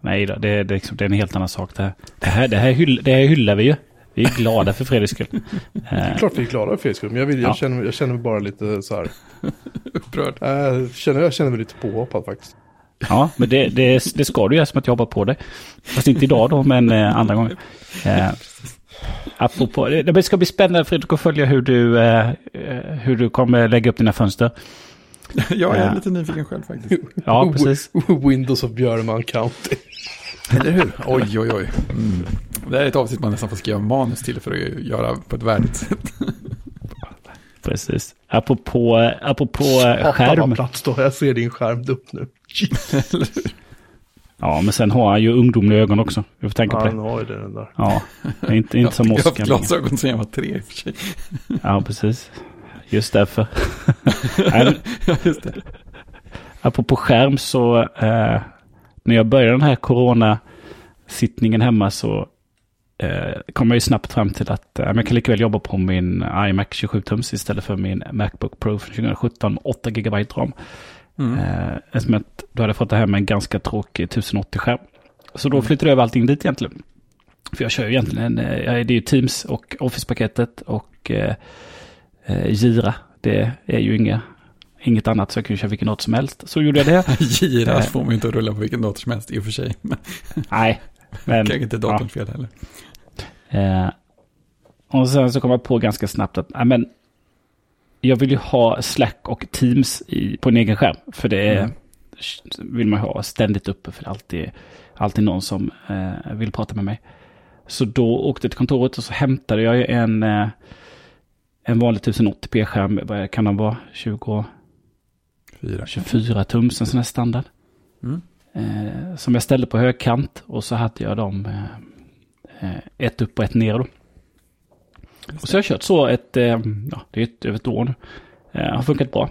Nej det, det, är liksom, det är en helt annan sak det här. Det här, det här, hyll, det här hyllar vi ju. Vi är glada för Fredriks skull. Det är klart vi är glada för Fredriks skull, men jag, vill, jag, Ja. känner, jag känner mig bara lite så här, Upprörd. jag, känner, jag känner mig lite påhoppad faktiskt. Ja, men det, det, det ska du göra som att jag hoppas på det. Fast inte idag då, men eh, andra gånger. Eh, apropå, det, ska bli spännande Fredrik att följa hur du, eh, eh, hur du kommer lägga upp dina fönster. Jag är Ja. lite nyfiken själv faktiskt. Ja, precis. Windows of Björneman County. Eller hur? Oj, oj, oj. Mm. Det här är ett avsnitt man nästan får skriva manus till för att göra på ett värdigt sätt. precis. Apropå, apropå skärm. plats då, jag ser din skärm upp nu. Ja, men sen har han ju ungdomliga ögon också. Vi får tänka på Han det. har ju det den där. Ja, inte, inte Jag som har haft glasögon sedan jag var tre i och för sig. Ja, precis. Just därför. Ja, just det. Apropå skärm så eh, när jag började den här corona-sittningen hemma så eh, kom jag ju snabbt fram till att eh, jag kan lika väl jobba på min iMac 27-tums istället för min Macbook Pro från 2017 med 8 GB ram. Mm. Eh, eftersom att du hade fått det här med en ganska tråkig 1080-skärm. Så då flyttade jag över allting dit egentligen. För jag kör ju egentligen, eh, det är ju Teams och Office-paketet och eh, eh, Gira. Det är ju inga, inget annat så jag ju köra vilken dator som helst. Så gjorde jag det. Gira Eh. får man ju inte att rulla på vilken dator som helst i och för sig. Nej, men... kanske inte datorns fel heller. Eh, och sen så kom jag på ganska snabbt att men, jag vill ju ha Slack och Teams i, på en egen skärm. För det Mm. vill man ha ständigt uppe för det är alltid, alltid någon som eh, vill prata med mig. Så då åkte jag till kontoret och så hämtade jag en, eh, en vanlig 1080p-skärm. Vad kan den vara? 20, Fyra. 24 tums, en sån här standard. Mm. Eh, som jag ställde på högkant och så hade jag dem eh, eh, ett upp och ett ner då. Och så har jag kört så ett, eh, ja det är ett, över ett år nu. Eh, har funkat bra.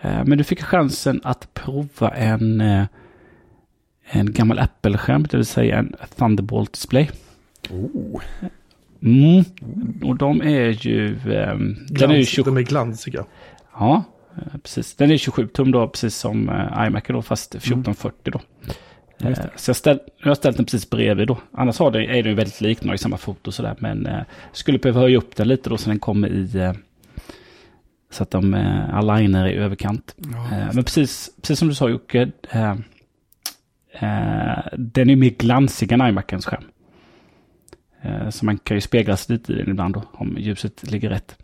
Eh, men du fick chansen att prova en, eh, en gammal Apple-skärm, det vill säga en Thunderbolt display. Oh. Mm. Och de är ju, den är ju Glans, 27, de är glansiga. ja, precis. Den är 27 tum då, precis som eh, iMac då, fast 1440 då. Just Eh, det. Så jag, ställ, jag har ställt den precis bredvid då. Annars har det, är den ju väldigt lik, den har ju samma foto sådär. Men eh, skulle behöva höja upp den lite då så den kommer i... Eh, så att de eh, alignar i överkant. Ja, Eh, men precis, precis som du sa Jocke. Eh, eh, den är mer glansig än iMacens skärm. Eh, så man kan ju spegla sig lite i den ibland då, om ljuset ligger rätt.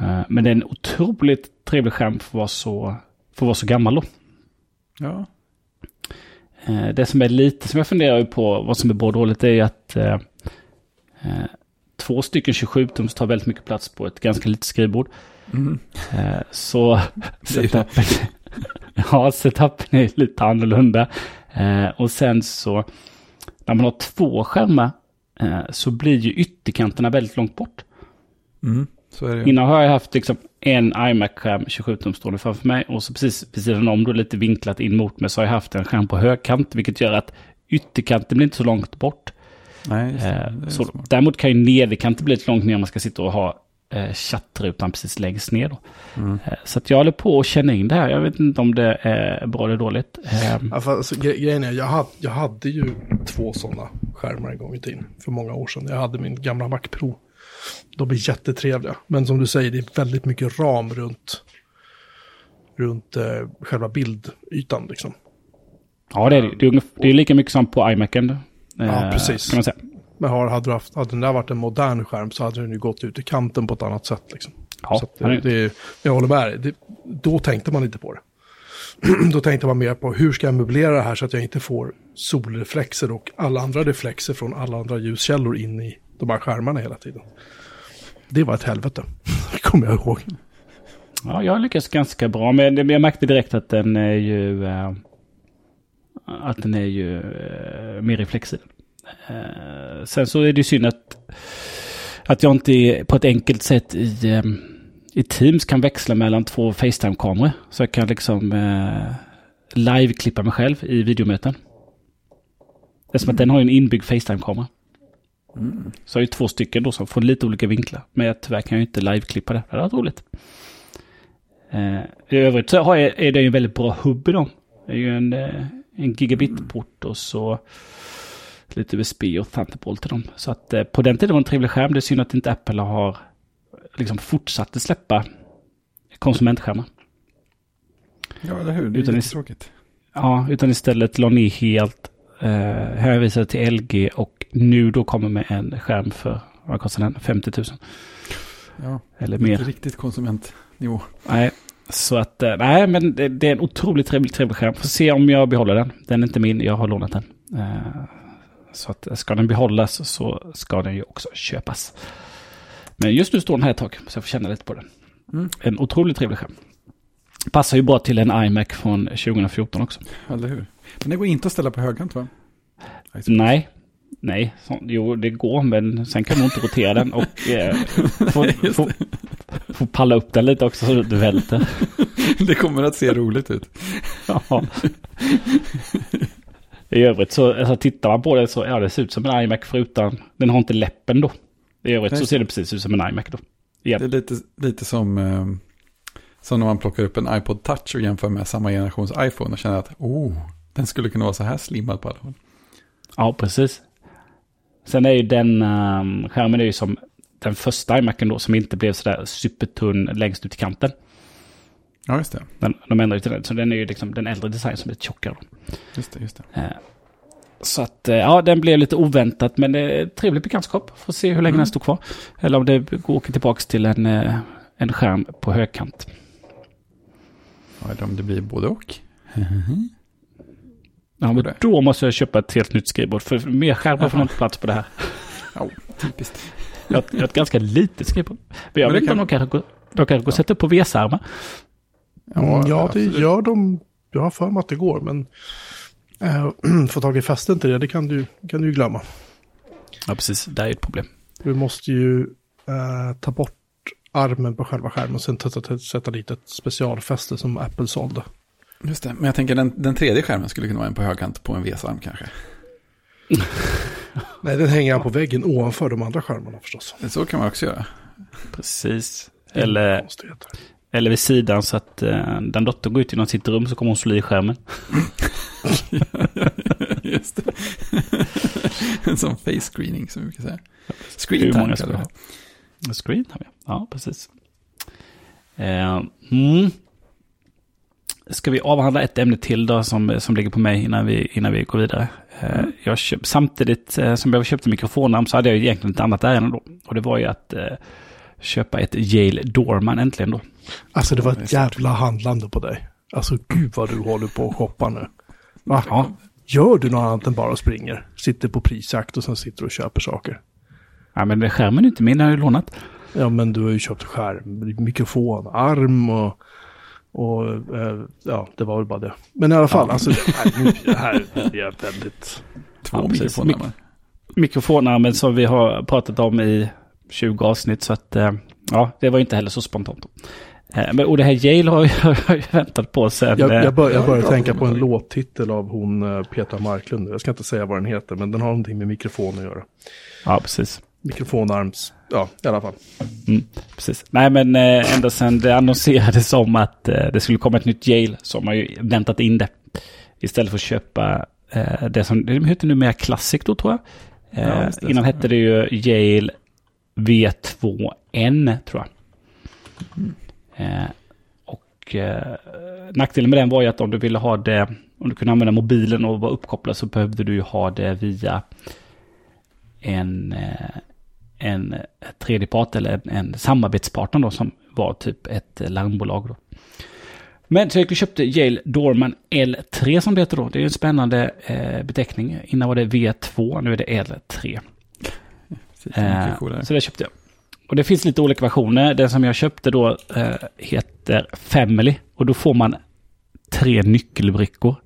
Eh, men det är en otroligt trevlig skärm för att vara så, för att vara så gammal då. ja. Eh, Det som är lite som jag funderar på vad som är bra och dåligt är att eh, eh, två stycken 27-tums tar väldigt mycket plats på ett ganska litet skrivbord. Mm. Eh, så setupen, ja, setupen är lite annorlunda. Eh, och sen så när man har två skärmar så blir ju ytterkanterna väldigt långt bort. Mm. Innan har jag haft liksom en iMac-skärm 27-tum stående framför mig och så precis vid sidan om då lite vinklat in mot mig så har jag haft en skärm på högkant vilket gör att ytterkanten blir inte så långt bort. Nej, det. Eh, det så, smart. däremot kan ju nederkanten bli lite långt ner om man ska sitta och ha eh, chattrutan precis längst ner. Då. Mm. Eh, så att jag håller på att känna in det här. Jag vet inte om det är bra eller dåligt. Eh, Ja, fast, alltså, gre grejen är, jag hade, jag hade ju två sådana skärmar en gång i tiden. För många år sedan. Jag hade min gamla Mac Pro. De är jättetrevliga. Men som du säger, det är väldigt mycket ram runt, runt eh, själva bildytan. Liksom. ja, det är det. Det är, ungef- det är lika mycket som på iMacen. eh, Ja, precis. Kan man säga. Men har, hade, haft, hade den där varit en modern skärm så hade den ju gått ut i kanten på ett annat sätt. Liksom. Ja, så det, är- det, jag håller med dig. Det, då tänkte man inte på det. då tänkte man mer på hur ska jag möblera det här så att jag inte får solreflexer och alla andra reflexer från alla andra ljuskällor in i de här skärmarna hela tiden. Det var ett helvete, kommer jag ihåg. Ja, jag lyckas ganska bra. Men jag märkte direkt att den är ju... Eh, att den är ju eh, mer reflexiv. Eh, sen så är det ju synd att, att jag inte på ett enkelt sätt i, i Teams kan växla mellan två Facetime-kameror. Så jag kan liksom live-klippa mig själv i videomöten. Eftersom att den har en inbyggd Facetime-kamera. Så jag har ju två stycken då som får lite olika vinklar. Men jag, tyvärr kan jag inte live-klippa det. Det hade varit roligt. Eh, I övrigt så har jag, är det ju en väldigt bra hubb i dem. Det är ju en, eh, en gigabit-port och så lite USB och Thunderbolt till dem. Så att eh, på den tiden var det en trevlig skärm. Det är synd att inte Apple har liksom fortsatt att släppa konsumentskärmar. Ja, eller hur? Det är Utan jättetråkigt. Ja, utan istället la ner helt, eh, hänvisade till LG och nu då kommer med en skärm för, vad kostar den? 50 000 Ja, eller mer. mer. riktigt konsumentnivå. Nej, så att, eh, nej men det, det är en otroligt trevlig, trevlig skärm. Får se om jag behåller den. Den är inte min, jag har lånat den. Eh, så att ska den behållas så ska den ju också köpas. Men just nu står den här ett tag, så jag får känna lite på den. Mm. En otroligt trevlig skärm. Passar ju bra till en iMac från 2014 också. Eller hur? Men det går inte att ställa på högkant va? Nej. Nej, så, jo det går men sen kan du inte rotera den och eh, få, få, få palla upp den lite också så du välter. det kommer att se roligt ut. Ja. I övrigt så alltså, tittar man på det så ja, det ser ut som en iMac förutom den har inte läppen då. I övrigt Nej. så ser det precis ut som en iMac då. Igen. Det är lite, lite som, eh, som när man plockar upp en iPod Touch och jämför med samma generations iPhone och känner att oh, den skulle kunna vara så här slimmad på alla håll. Ja, precis. Sen är ju den um, skärmen är ju som den första iMacen då som inte blev sådär supertunn längst ut i kanten. Ja, just det. Den, de ändrade ju till den, så den är ju liksom den äldre designen som är lite tjockare. Då. Just det, just det. Eh, Så att, eh, ja, den blev lite oväntat, men det är ett trevligt bekantskap. Får se hur länge Mm. den står kvar. Eller om det går åker tillbaka till en, eh, en skärm på högkant. Ja, eller om det blir både och. Ja, men det. då måste jag köpa ett helt nytt skrivbord, för mer skärmar får inte plats på det här. Ja, typiskt. Jag har, jag har ett ganska litet skrivbord. Men jag Men vet inte om de kan- kanske går, de kanske går att sätta på V-armar. Mm, Ja, det gör de. Jag har för mig att det går, men äh, få tag i fästen till det, det kan du, kan du ju glömma. Ja, precis. Det är ju ett problem. Du måste ju eh, ta bort armen på själva skärmen och sen sätta, sätta dit ett specialfäste som Apple sålde. Just det, men jag tänker den, den tredje skärmen skulle kunna vara en på högkant på en VS-arm kanske. Nej, den hänger på väggen ovanför de andra skärmarna förstås. Så kan man också göra. Precis. Eller, eller vid sidan så att eh, den dottern går ut genom sitt rum så kommer hon slå i skärmen. Just det. en sån face screening som vi brukar säga. Screen time kallar det. Screen har vi. Ja, precis. Eh, mm. Ska vi avhandla ett ämne till då som, som ligger på mig innan vi, innan vi går vidare? Eh, Mm. jag köp, samtidigt eh, som jag köpte mikrofonarm så hade jag ju egentligen ett annat ärende då. Och det var ju att eh, köpa ett Yale Dorman äntligen då. Alltså det var ett jävla handlande på dig. Alltså gud vad du håller på och shoppar nu. Va? Ja, Gör du något annat än bara springer? Sitter på prisjakt och sen sitter och köper saker. ja men det- skärmen är inte min, den har jag ju lånat. Ja men du har ju köpt skärm, mikrofon, arm och... Och eh, ja, det var väl bara det. Men i alla fall, Ja. alltså nej, nu, här blir jag väldigt... Två Ja, mikrofoner. Mikrofonarmen som vi har pratat om i 20 avsnitt så att eh, ja, det var inte heller så spontant. Eh, men, och det här Yale har jag, har väntat på sen. Jag, eh, jag, bör, jag bra tänka på en låttitel av hon eh, Petra Marklund. Jag ska inte säga vad den heter, men den har någonting med mikrofon att göra. Ja, precis. Mikrofonarms, ja i alla fall. Mm, precis. Nej, men eh, ända sedan det annonserades om att eh, det skulle komma ett nytt Yale så har man ju väntat in det. Istället för att köpa eh, det som det heter numera Classic då tror jag. Ja, det, innan så. hette det ju Yale V2N tror jag. Eh, och nackdelen med den var ju att om du ville ha det, om du kunde använda mobilen och vara uppkopplad så behövde du ju ha det via en, en tredjepart eller en, en samarbetspartner då som var typ ett larmbolag då. Men så jag köpte Yale Dorman L3 som det heter då. Det är en spännande eh, beteckning. Innan var det V2, nu är det L3. Precis. Eh, så det köpte jag. Och det finns lite olika versioner. Den som jag köpte då eh, heter Family. Och då får man tre nyckelbrickor.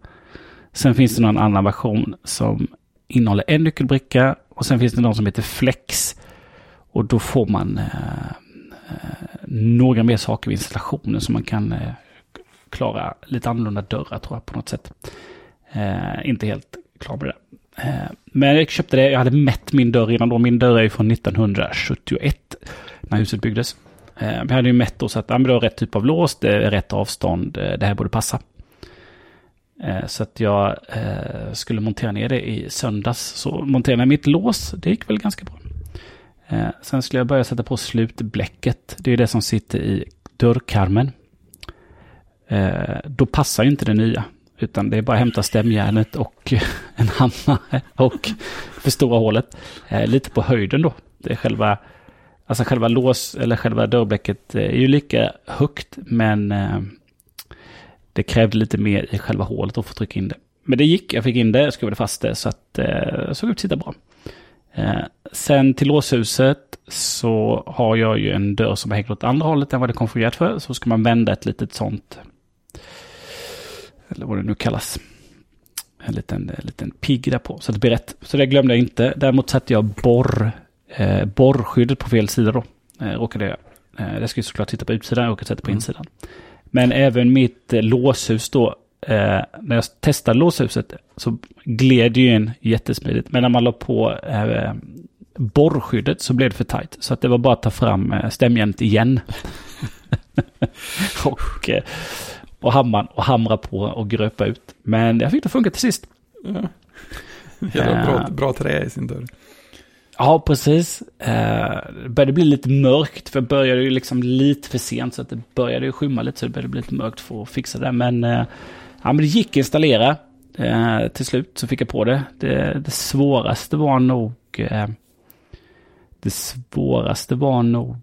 Sen finns det någon annan version som innehåller en nyckelbricka. Och sen finns det någon som heter Flex. Och då får man eh, eh, några mer saker vid installationen som man kan eh, klara lite annorlunda dörrar tror jag på något sätt. Eh, inte helt klar med det. Eh, men jag köpte det, jag hade mätt min dörr innan då. Min dörr är ju från 1971 när huset byggdes. Eh, men jag hade ju mätt då så att ja, det var rätt typ av lås, det är rätt avstånd, eh, det här borde passa. Eh, så att jag skulle montera ner det i söndags. Så monterade jag mitt lås, det gick väl ganska bra. Eh, sen skulle jag börja sätta på slutbläcket. Det är det som sitter i dörrkarmen. Eh, då passar ju inte det nya. Utan det är bara att hämta stämjärnet och en hammare och förstora hålet. Eh, lite på höjden då. Det är själva, alltså själva lås eller själva dörrbläcket eh, är ju lika högt men eh, det krävde lite mer i själva hålet att få trycka in det. Men det gick, jag fick in det, jag skruvade fast det så att eh, såg ut att sitta bra. Eh, sen till låshuset så har jag ju en dörr som är hängt åt andra hållet än vad det är konfigurerat för. Så ska man vända ett litet sånt, eller vad det nu kallas. en liten, en liten pigg där på. Så det blir rätt. Så det glömde jag inte. Däremot satte jag borr, eh, borrskyddet på fel sida då. Eh, råkade jag. Eh, det ska ju såklart titta på utsidan, jag råkade sätta på mm. insidan. Men även mitt eh, låshus då. Eh, när jag testade låshuset så gled ju in jättesmidigt. Men när man la på eh, borrskyddet så blev det för tajt. Så att det var bara att ta fram eh, stämjärnet igen. och, eh, och hammaren och hamra på och gröpa ut. Men jag fick det funka till sist. Ja. Jävla bra, uh, bra trä i sin dörr. Ja, precis. Uh, det började bli lite mörkt, för det började ju liksom lite för sent, så att det började ju skymma lite, så det började bli lite mörkt för att fixa det. Men, uh, ja, men det gick att installera. Uh, till slut så fick jag på det. Det, det svåraste var nog... det svåraste var nog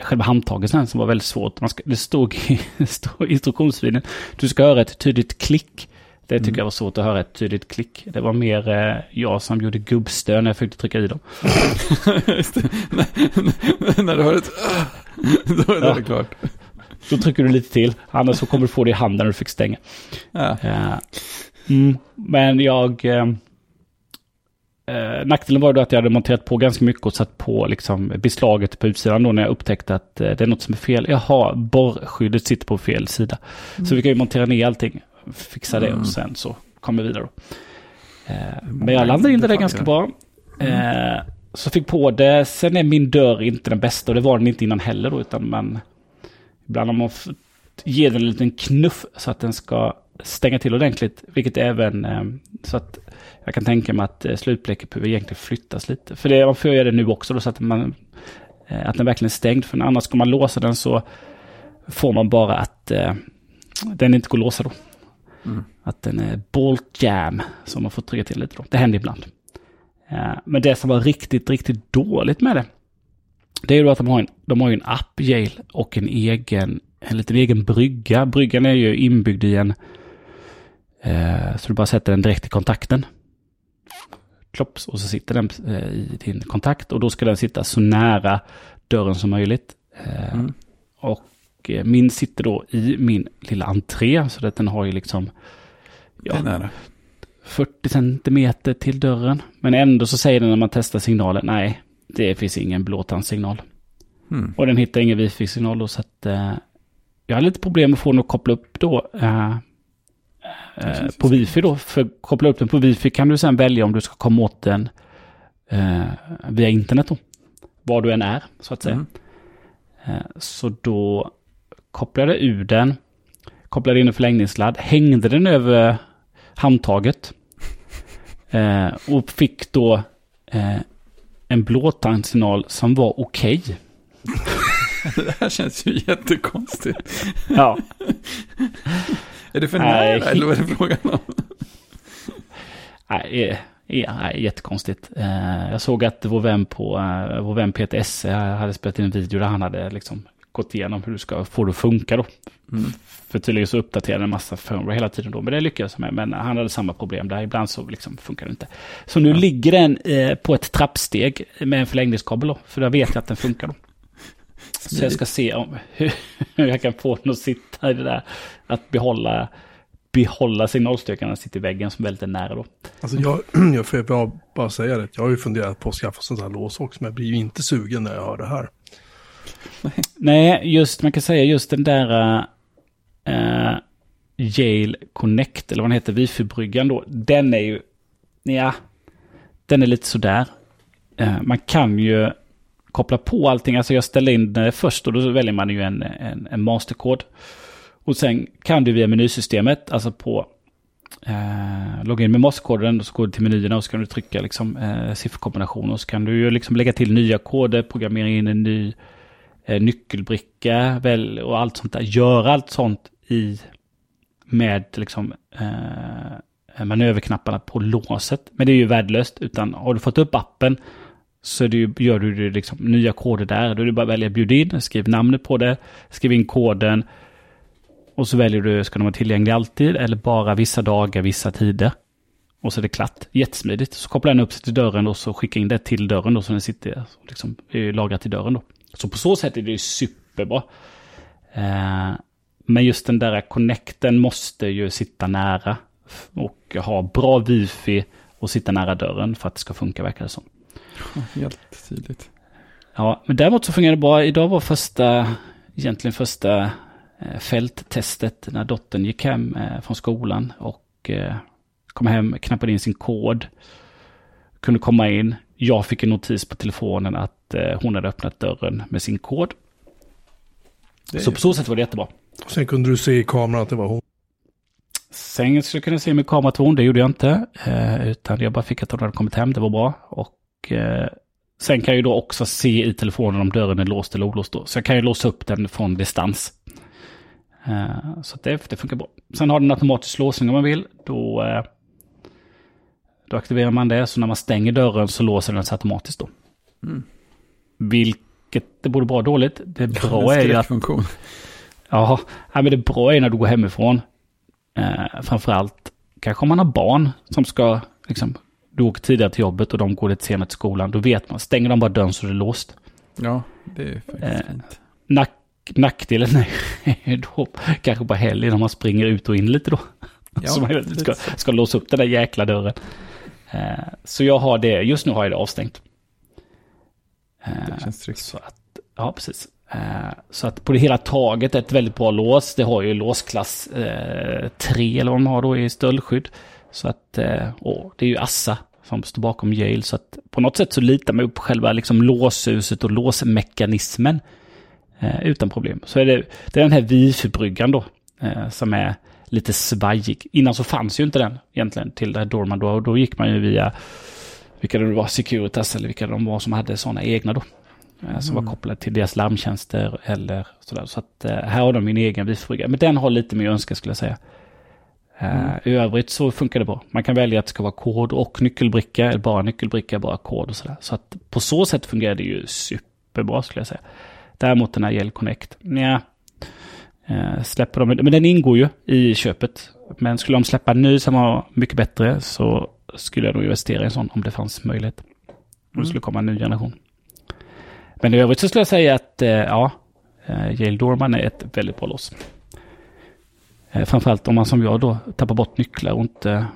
själva handtaget sen som var väldigt svårt. Man ska, det stod i, i instruktionsvideon, du ska höra ett tydligt klick. Det tycker mm. jag var svårt att höra ett tydligt klick. Det var mer eh, jag som gjorde gubbstön när jag försökte trycka i dem. när, när du hör ett då är det ja. klart. Då trycker du lite till, annars så kommer du få det i handen när du fick stänga. Ja. Uh, mm, men jag... Uh, Eh, nackdelen var då att jag hade monterat på ganska mycket och satt på liksom beslaget på utsidan då när jag upptäckte att eh, det är något som är fel. Jaha, borrskyddet sitter på fel sida. Mm. Så vi kan ju montera ner allting, fixa det mm. och sen så kommer vi vidare. Eh, men jag landade in det där ganska bra. Mm. Eh, så fick på det. Sen är min dörr inte den bästa och det var den inte innan heller då, utan man... Ibland har man ger den en liten knuff så att den ska stänga till ordentligt. Vilket även eh, så att jag kan tänka mig att eh, slutblecket behöver egentligen flyttas lite. För det, man får göra det nu också då, så att, man, eh, att den verkligen är stängd. För annars ska man låsa den så får man bara att eh, den inte går att låsa då. Mm. Att den är bolt jam, som man får trycka till lite då. Det händer ibland. Men det som var riktigt, riktigt dåligt med det, det är ju att de har en, de har en app, Yale, och en egen, en liten egen brygga. Bryggan är ju inbyggd i en, eh, så du bara sätter den direkt i kontakten klopps och så sitter den eh, i din kontakt och då ska den sitta så nära dörren som möjligt. Eh, mm. Och eh, min sitter då i min lilla entré så att den har ju liksom ja, 40 centimeter till dörren. Men ändå så säger den när man testar signalen, nej, det finns ingen blåtandssignal. Mm. Och den hittar ingen wifi-signal då så att eh, jag har lite problem att få den att koppla upp då. Eh, eh, på wifi då. För att koppla upp den på wifi kan du sen välja om du ska komma åt den eh, via internet då. Var du än är, så att säga. Mm. Eh, så då kopplade jag ur den, kopplade in en förlängningssladd, hängde den över handtaget. Eh, och fick då en blåtandssignal som var okej. Okay. det här känns ju jättekonstigt. ja. Är det för nära eller vad är det frågan om? Nej, ja, jättekonstigt. Eh, jag såg att vår vän, på, eh, vår vän Peter Esse hade spelat in en video där han hade liksom gått igenom hur du ska få det att funka då. Mm. För tydligen så uppdaterade en massa firmware hela tiden då, men det lyckades med. Men han hade samma problem där, ibland så liksom funkar det inte. Så nu ja. ligger den eh, på ett trappsteg med en förlängningskabel då, för då vet jag att den funkar då. Så jag ska se om, hur, jag kan få den att sitta i det där. Att behålla, behålla signalstyrkan sitter i väggen som väldigt är nära då. Alltså jag, jag får bara säga det. Jag har ju funderat på att skaffa sånt här lås också. Men jag blir ju inte sugen när jag hör det här. Nej, just man kan säga just den där uh, Yale Connect, eller vad den heter, wifi-bryggan då. Den är ju, ja, den är lite sådär. Uh, man kan ju koppla på allting. Alltså jag ställer in det först och då väljer man ju en, en, en masterkod. Och sen kan du via menysystemet, alltså på eh, logga in med masterkoden och så går du till menyerna och så kan du trycka liksom, eh, sifferkombination och så kan du ju liksom lägga till nya koder, programmera in en ny eh, Eh, nyckelbricka väl, och allt sånt där. Göra allt sånt i med liksom eh, eh, manöverknapparna på låset. Men det är ju värdelöst, utan har du fått upp appen så det, gör du liksom nya koder där. Då är det bara att välja bjud in, skriv namnet på det, skriv in koden. Och så väljer du, ska de vara tillgängliga alltid eller bara vissa dagar, vissa tider. Och så är det klart. Jättesmidigt. Så kopplar den upp sig till dörren och så skickar in det till dörren då så den sitter liksom lagrat i dörren då. Så på så sätt är det ju superbra. Eh, men just den där connecten måste ju sitta nära. och ha bra wifi och sitta nära dörren för att det ska funka verkar det som. Helt tydligt. Ja, men däremot så fungerar det bra. Idag var första, egentligen första eh, fälttestet när dottern gick hem eh, från skolan och eh, kom hem, knappade in sin kod, kunde komma in. Jag fick en notis på telefonen att eh, hon hade öppnat dörren med sin kod. Det är- Så på så sätt var det jättebra. Sen kunde du se i kameran att det var hon. Sen skulle jag kunna se med kameraton, det gjorde jag inte. Eh, utan jag bara fick att hon hade kommit hem, det var bra. Och eh, sen kan jag ju då också se i telefonen om dörren är låst eller olåst då. Så jag kan ju låsa upp den från distans. Eh, så det, det funkar bra. Sen har den automatisk låsning om man vill. Då, då aktiverar man det. Så när man stänger dörren så låser den sig automatiskt då. Mm. Vilket det borde vara dåligt. Det bra är ju att funktion. Ja, men det bra är när du går hemifrån. Eh, framförallt kanske om man har barn som ska, liksom, du åker tidigare till jobbet och de går lite senare till skolan. Då vet man, stänger de bara dörren så är det låst. Ja, det är faktiskt Eh, fint. Nack, nackdelen är då kanske på helgen när man springer ut och in lite då. Ja, så man ska, ska låsa upp den där jäkla dörren. Eh, så jag har det, just nu har jag det avstängt. Eh, Det känns tryggt. så att, ja, precis. Eh, Så att på det hela taget ett väldigt bra lås. Det har ju låsklass eh, 3 eller vad de har då i stöldskydd. Så att, eh, och det är ju Assa som står bakom Yale. Så att på något sätt så litar man upp själva liksom låshuset och låsmekanismen eh, utan problem. Så är det, det är den här wifi-bryggan då eh, som är lite svajig. Innan så fanns ju inte den egentligen till det här Dorman då. Och då gick man ju via, vilka det nu var, Securitas eller vilka de var som hade sådana egna då. Eh, Som var kopplade till deras larmtjänster eller sådär. Så att eh, här har de min egen wifi-brygga. Men den har lite mer önska skulle jag säga. Eh, I övrigt så funkar det bra. Man kan välja att det ska vara kod och nyckelbricka, eller bara nyckelbricka, bara kod och sådär. Så att på så sätt fungerar det ju superbra skulle jag säga. Däremot den här Yale Connect, nja. Släpper de, men den ingår ju i köpet. Men skulle de släppa en ny som var mycket bättre så skulle jag nog investera i en sån om det fanns möjlighet. Om det skulle komma en ny generation. Men i övrigt så skulle jag säga att eh, ja, eh, Yale Dorman är ett väldigt bra lås. Eh, Framförallt om man som jag då tappar bort nycklar och inte,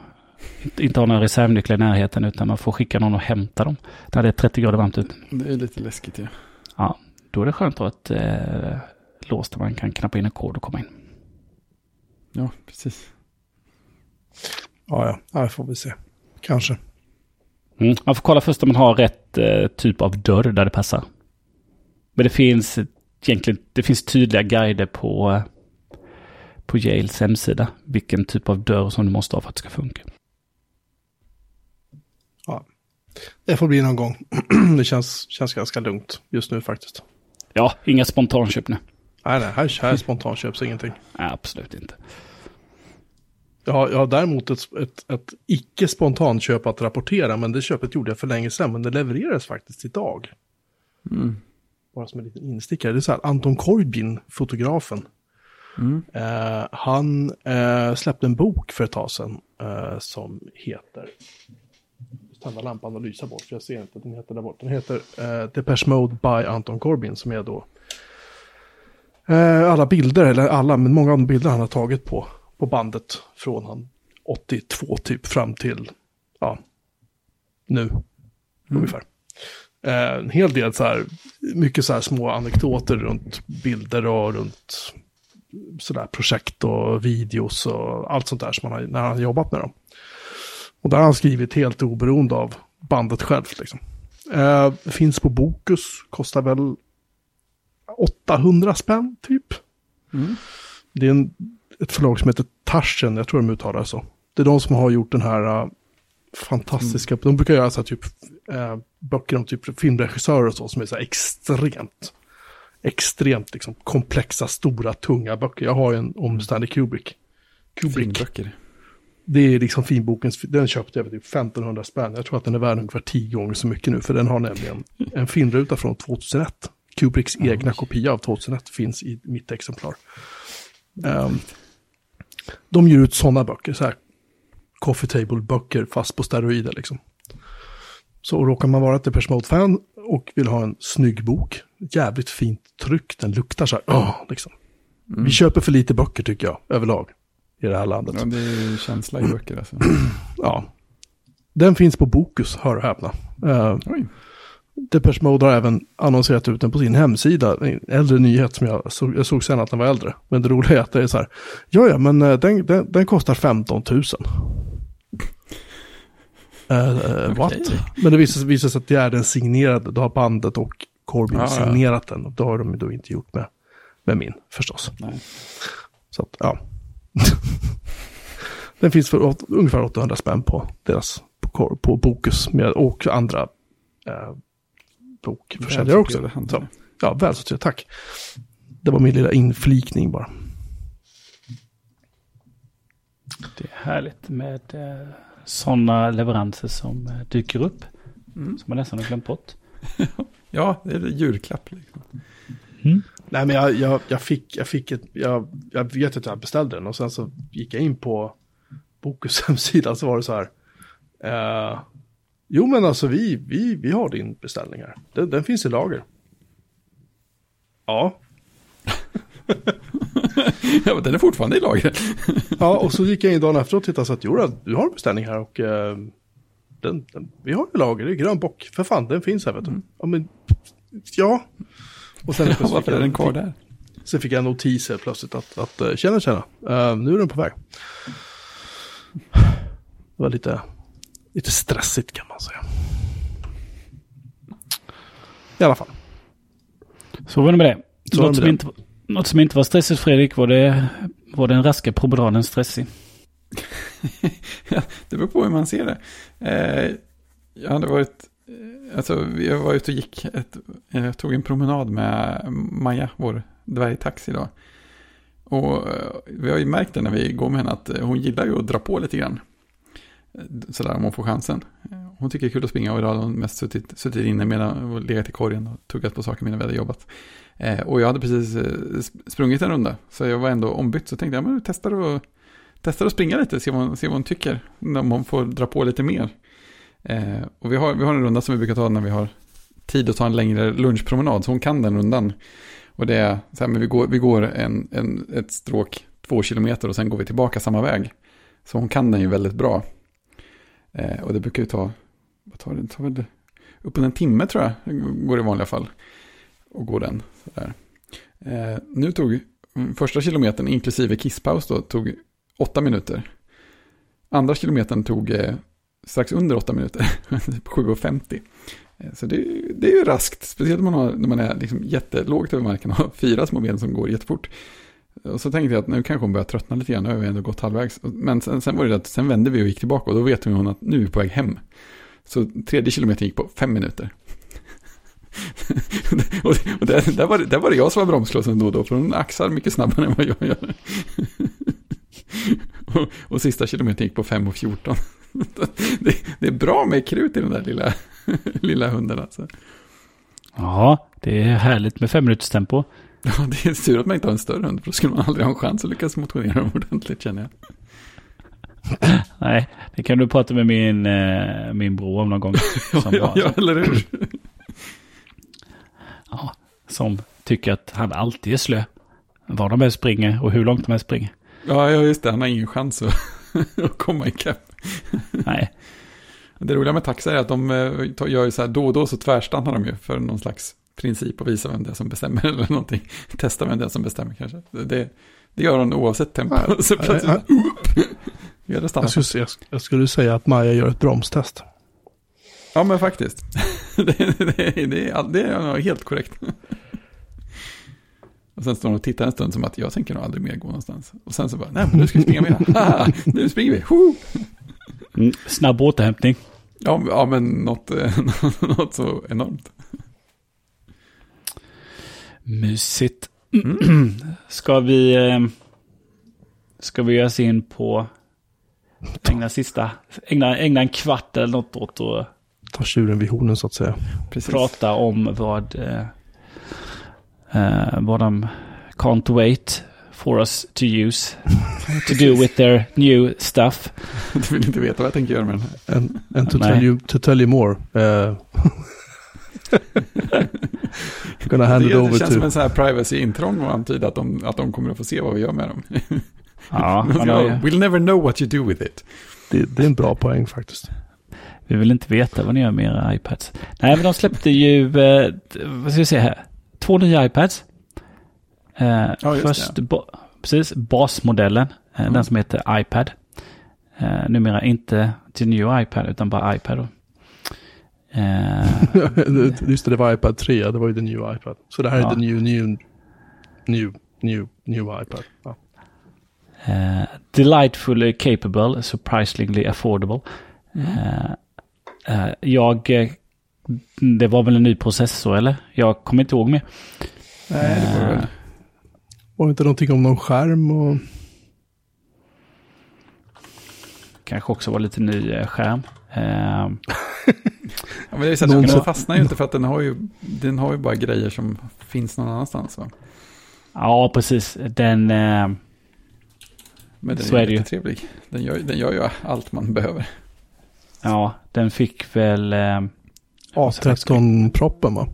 inte, inte har några reservnycklar i närheten utan man får skicka någon och hämta dem. När det är 30 grader varmt ute. Det är lite läskigt ja. Ja, då är det skönt att ha ett eh, lås där man kan knappa in en kod och komma in. Ja, precis. Ja, ja, ja, det får vi se. Kanske. Mm. Man får kolla först om man har rätt eh, typ av dörr där det passar. Men det finns egentligen det finns tydliga guider på, eh, på Yales hemsida. Vilken typ av dörr som du måste ha för att det ska funka. Det får bli någon gång. det känns, känns ganska lugnt just nu faktiskt. Ja, inga spontanköp nu. Nej, nej, här, här spontanköps ingenting. Nej, absolut inte. Jag har, jag har däremot ett, ett, ett icke spontanköp att rapportera, men det köpet gjorde jag för länge sedan, men det levereras faktiskt idag. Mm. Bara som en liten instickare. Det är så här, Anton Corbin, fotografen, Mm. eh, han eh, släppte en bok för ett tag sedan eh, som heter, tända lampan och lysa bort, för jag ser inte, den heter där bort. Den heter eh, Depeche Mode by Anton Corbin, som är då eh, alla bilder, eller alla, men många av de bilder han har tagit på, på bandet från han 82 typ fram till, ja, nu ungefär. Eh, en hel del så här, mycket så här små anekdoter runt bilder och runt sådär projekt och videos och allt sånt där som han har, när han har jobbat med dem. Och där har han skrivit helt oberoende av bandet självt liksom. Eh, finns på Bokus, kostar väl 800 spänn typ. Mm. Det är en, ett förlag som heter Taschen, jag tror de uttalar det så. Det är de som har gjort den här uh, fantastiska, de brukar göra så här typ uh, böcker om typ filmregissörer och så som är så här extremt, extremt liksom komplexa, stora, tunga böcker. Jag har en om Stanley Kubrick. Kubrick. Finböcker. Det är liksom finbokens, den köpte jag för typ 1500 spänn. Jag tror att den är värd ungefär 10 gånger så mycket nu, för den har nämligen en filmruta från 2001. Kubricks egna kopia av 2001 finns i mitt exemplar. Ehm, de ger ut sådana böcker, så här coffee table-böcker fast på steroider liksom. Så råkar man vara ett Depeche Mode-fan och vill ha en snygg bok, jävligt fint tryck, den luktar så här, åh, liksom. Vi köper för lite böcker tycker jag, överlag. i det här landet. Ja, det är ju känsla i böcker alltså. Ja. Den finns på Bokus, hör och häpna. Uh. Depeche Mode har även annonserat ut den på sin hemsida. En äldre nyhet som jag såg, jag såg sen att den var äldre. Men det roliga är att det är så här. Ja, ja, men eh, den, den, den kostar 15 000. Uh, What? Men det visar, visar sig att det är den signerade. Då har bandet och Corbin Ja, ja. signerat den. Och det har de ju då inte gjort med, med min förstås. Nej. Så att, ja. den finns för åt, ungefär 800 spänn på deras på, på Bokus med, och andra eh, bokförsäljare också. Så, ja, välsorterat, tack. Det var min lilla inflikning bara. Det är härligt med eh, sådana leveranser som eh, dyker upp. Mm. Som man nästan har glömt bort. Ja, det är julklapp liksom. Nej, men jag, jag, jag, fick, jag fick ett, jag, jag vet att jag beställde den och sen så gick jag in på Bokus hemsida så var det så här. Eh, jo, men alltså vi, vi, vi har din beställning här. Den, den finns i lager. Ja, Ja, men den är fortfarande i lager. Ja, och så gick jag in dagen efter och tittade så att jo, du har en beställning här och eh, den, den, vi har i lager, det är grön bock. För fan, den finns här vet du. Ja, men ja. Och sen Ja, varför är den kvar där? Sen fick jag en notis helt plötsligt att, att eh, tjena, tjena, eh, nu är den på väg. Det var lite, lite stressigt kan man säga. I alla fall. Så var det med det. Så något, med som det. inte, något som inte var stressigt Fredrik var det, var den raska promenaden stressig. Ja, det beror på hur man ser det. Eh, jag hade varit, eh, alltså jag var ute och gick, ett, eh, jag tog en promenad med Maja, vår dvärgtax idag. Och eh, vi har ju märkt det när vi går med henne att eh, hon gillar ju att dra på lite grann. Sådär om hon får chansen. Hon tycker det är kul att springa och idag har hon mest suttit, suttit inne medan och legat i korgen och tuggat på saker medan vi hade jobbat. Eh, och jag hade precis eh, sprungit en runda, så jag var ändå ombytt. Så tänkte jag, men vi testar och testar att springa lite, se vad, se vad hon tycker. Om hon får dra på lite mer. Eh, och vi har, vi har en runda som vi brukar ta när vi har tid att ta en längre lunchpromenad. Så hon kan den rundan. Och det är så här, men vi går, vi går en, en, ett stråk två kilometer och sen går vi tillbaka samma väg. Så hon kan den ju väldigt bra. Eh, och det brukar ju ta, vad tar det, det tar väl en timme tror jag, går i vanliga fall. Och går den. Sådär. Eh, nu tog första kilometern, inklusive kisspaus då, tog åtta minuter. Andra kilometern tog eh, strax under åtta minuter, 7.50. Eh, Så det, är- det är ju raskt, speciellt när man har, när man är liksom jättelågt över marken och har fyra små ben som går jättefort. Och så tänkte jag att nu kanske hon börjar tröttna lite grann, nu har vi ändå gått halvvägs. Men sen, sen var det att sen vände vi och gick tillbaka och då vet hon att nu är vi på väg hem. Så tredje kilometern gick på fem minuter. och och där, där, var det, där var det jag som var bromsklossen då och då, för hon axar mycket snabbare än vad jag gör. och, och sista kilometern gick på 5.14. det, det är bra med krut i den där lilla, lilla hunden alltså. Ja, det är härligt med fem minuters tempo. Ja, det är sur att man inte har en större hund, för då skulle man aldrig ha en chans att lyckas motionera dem ordentligt känner jag. Nej, det kan du prata med min, eh, min bror om någon gång. Som, ja, ja, eller hur? ja, som tycker att han alltid är slö. Var de än springer och hur långt de än springer. Ja, ja, just det, han har ingen chans att, att komma ikapp. Nej, Det roliga med taxar är att de eh, gör ju så här, då och då så tvärstannar de ju för någon slags princip och visar vem det är som bestämmer eller någonting. Testa vem det är som bestämmer kanske. Det, det gör de oavsett tempo. Ja, så ja, plötsligt, gör det. Jag skulle, jag, jag skulle säga att Maja gör ett bromstest. Ja, men faktiskt. det, det, det, är, det är helt korrekt. Och sen står de och tittar en stund som att jag tänker nog aldrig mer gå någonstans. Och sen så bara, nej men nu ska vi springa mer. Nu springer vi. Woo! mm, snabb återhämtning. Ja, ja men något, eh, något så enormt. Mysigt. Ska vi... eh, Ska vi ge oss in på... Ägna sista... Ägna, ägna en kvart eller något åt att Ta tjuren vid hornen så att säga. Precis. prata om vad... Eh, eh, vad de can't wait for us to use. to do with their new stuff. Du vill inte veta vad jag tänker göra med den. En, en to, Nej. tell you, to tell you more. Uh, gonna hand Det, it det over känns som to... en sån här privacy-intrång och antyda att de, att de kommer att få se vad vi gör med dem. Ja, ju, We'll never know what you do with it. Det, det är en bra poäng faktiskt. vi vill inte veta vad ni gör med era iPads. Nej, men de släppte ju, eh, vad ska vi se här, två nya iPads. Eh, Ja, just först, det. ba, precis, basmodellen, eh, Mm. den som heter iPad. Eh, numera inte till New iPad, utan bara iPad. Eh, Just det, det var iPad 3, det var ju the new iPad. Så det här Ja. är the new, new, new, new, new iPad. Ja. Eh, delightfully capable, surprisingly affordable. Eh, eh, jag... eh, det var väl en ny processor eller? Jag kommer inte ihåg mer. Nej, det var Eh, väl. Var det inte någonting om någon skärm och... Kanske också var lite ny eh, skärm. Ja, men det är så att Någon den fastnar ju inte för att den har ju, den har ju bara grejer som finns någon annanstans. Va? ja, precis. Den... Eh, Men den Så är, är jättetrevlig. Den gör, den gör ju allt man behöver. ja, den fick väl... Eh, A13-proppen va?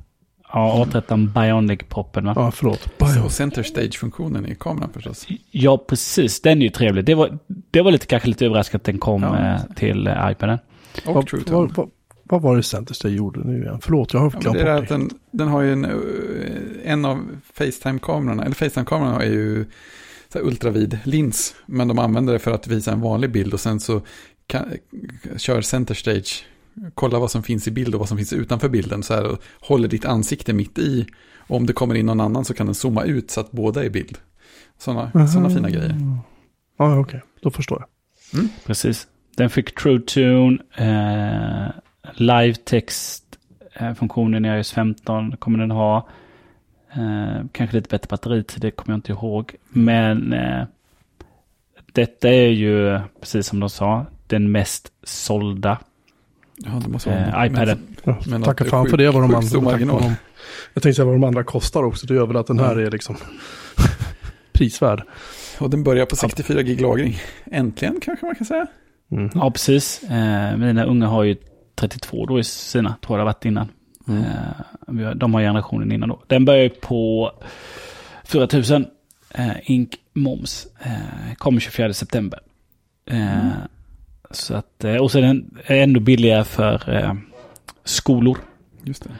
ja, A13 Bionic-proppen va? Ja, förlåt. Bio. center stage-funktionen i kameran förstås. Ja, precis. Den är ju trevlig. Det var, det var lite, kanske lite överraskande att den kom Ja. eh, till iPaden. Och Vad, True vad, var det Centers det gjorde nu igen? Förlåt, jag har Ja, glömt det är bort att det. den, den har ju en, eh, en av Facetime-kamerorna, eller Facetime-kameran är ju så här ultravid lins, men de använder det för att visa en vanlig bild och sen så kan, kör center stage, kolla vad som finns i bild och vad som finns utanför bilden så här och håller ditt ansikte mitt i. Och om det kommer in någon annan så kan den zooma ut så att båda är i bild. Sådana såna fina grejer. Ja, okej. Då förstår jag. Precis. Den fick True Tune, eh, live text eh, funktionen i iOS 15 kommer den ha. Eh, kanske lite bättre batteritid, det kommer jag inte ihåg. Men eh, detta är ju, precis som de sa, den mest sålda Ja, det måste eh, iPaden. Ja, Men tacka fan för det vad de andra... Jag tänkte säga vad de andra kostar också. Det gör väl att den här Ja. är liksom prisvärd. Och den börjar på 64 gig lagring. Äntligen kanske man kan säga. Mm. Ja, precis. Eh, mina unga har ju 32 då i sina, tror jag det har varit innan. Mm. Eh, de har generationen innan då. Den börjar ju på 4000 eh, ink moms. Eh, kommer 24 september. Eh, så att, eh, och så är den ändå billigare för eh, skolor. Just det.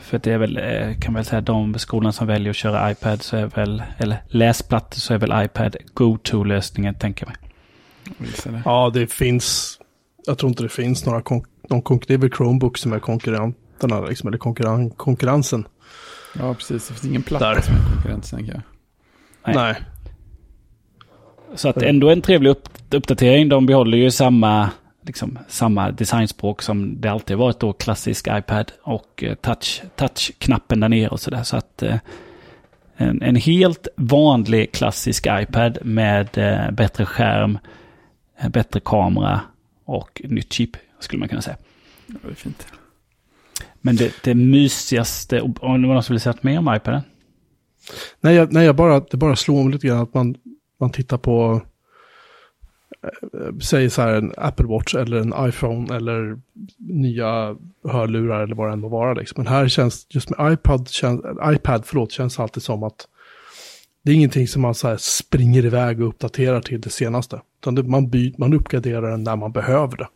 För det är väl, kan väl säga, de skolorna som väljer att köra iPad så är väl, eller läsplattor så är väl iPad go-to-lösningen, tänker jag mig. Ja, det finns... Jag tror inte det finns några... Kon- någon konk- det är väl Chromebook som är konkurrenterna, liksom, eller konkurren- konkurrensen. Ja, precis. Det finns ingen platta Där. som är konkurrent, tänker jag. Nej. Nej. Så att ändå en trevlig upp, uppdatering. De behåller ju samma, liksom, samma designspråk som det alltid varit då, klassisk iPad och eh, touch, touch-knappen där nere och sådär. Så att eh, en, en helt vanlig klassisk iPad med eh, bättre skärm, eh, bättre kamera och nytt chip skulle man kunna säga. Ja, det är fint. Men det, det mysigaste, och- om det var någon som ville säga något mer om iPaden? Nej, jag, nej jag bara, det bara slår mig lite grann att man, man tittar på, eh, säg så här en Apple Watch eller en iPhone eller nya hörlurar eller vad det än må vara. Liksom. Men här känns, just med iPad, känns, iPad förlåt, känns alltid som att det är ingenting som man så här springer iväg och uppdaterar till det senaste. Utan det, man, by, man uppgraderar den när man behöver det.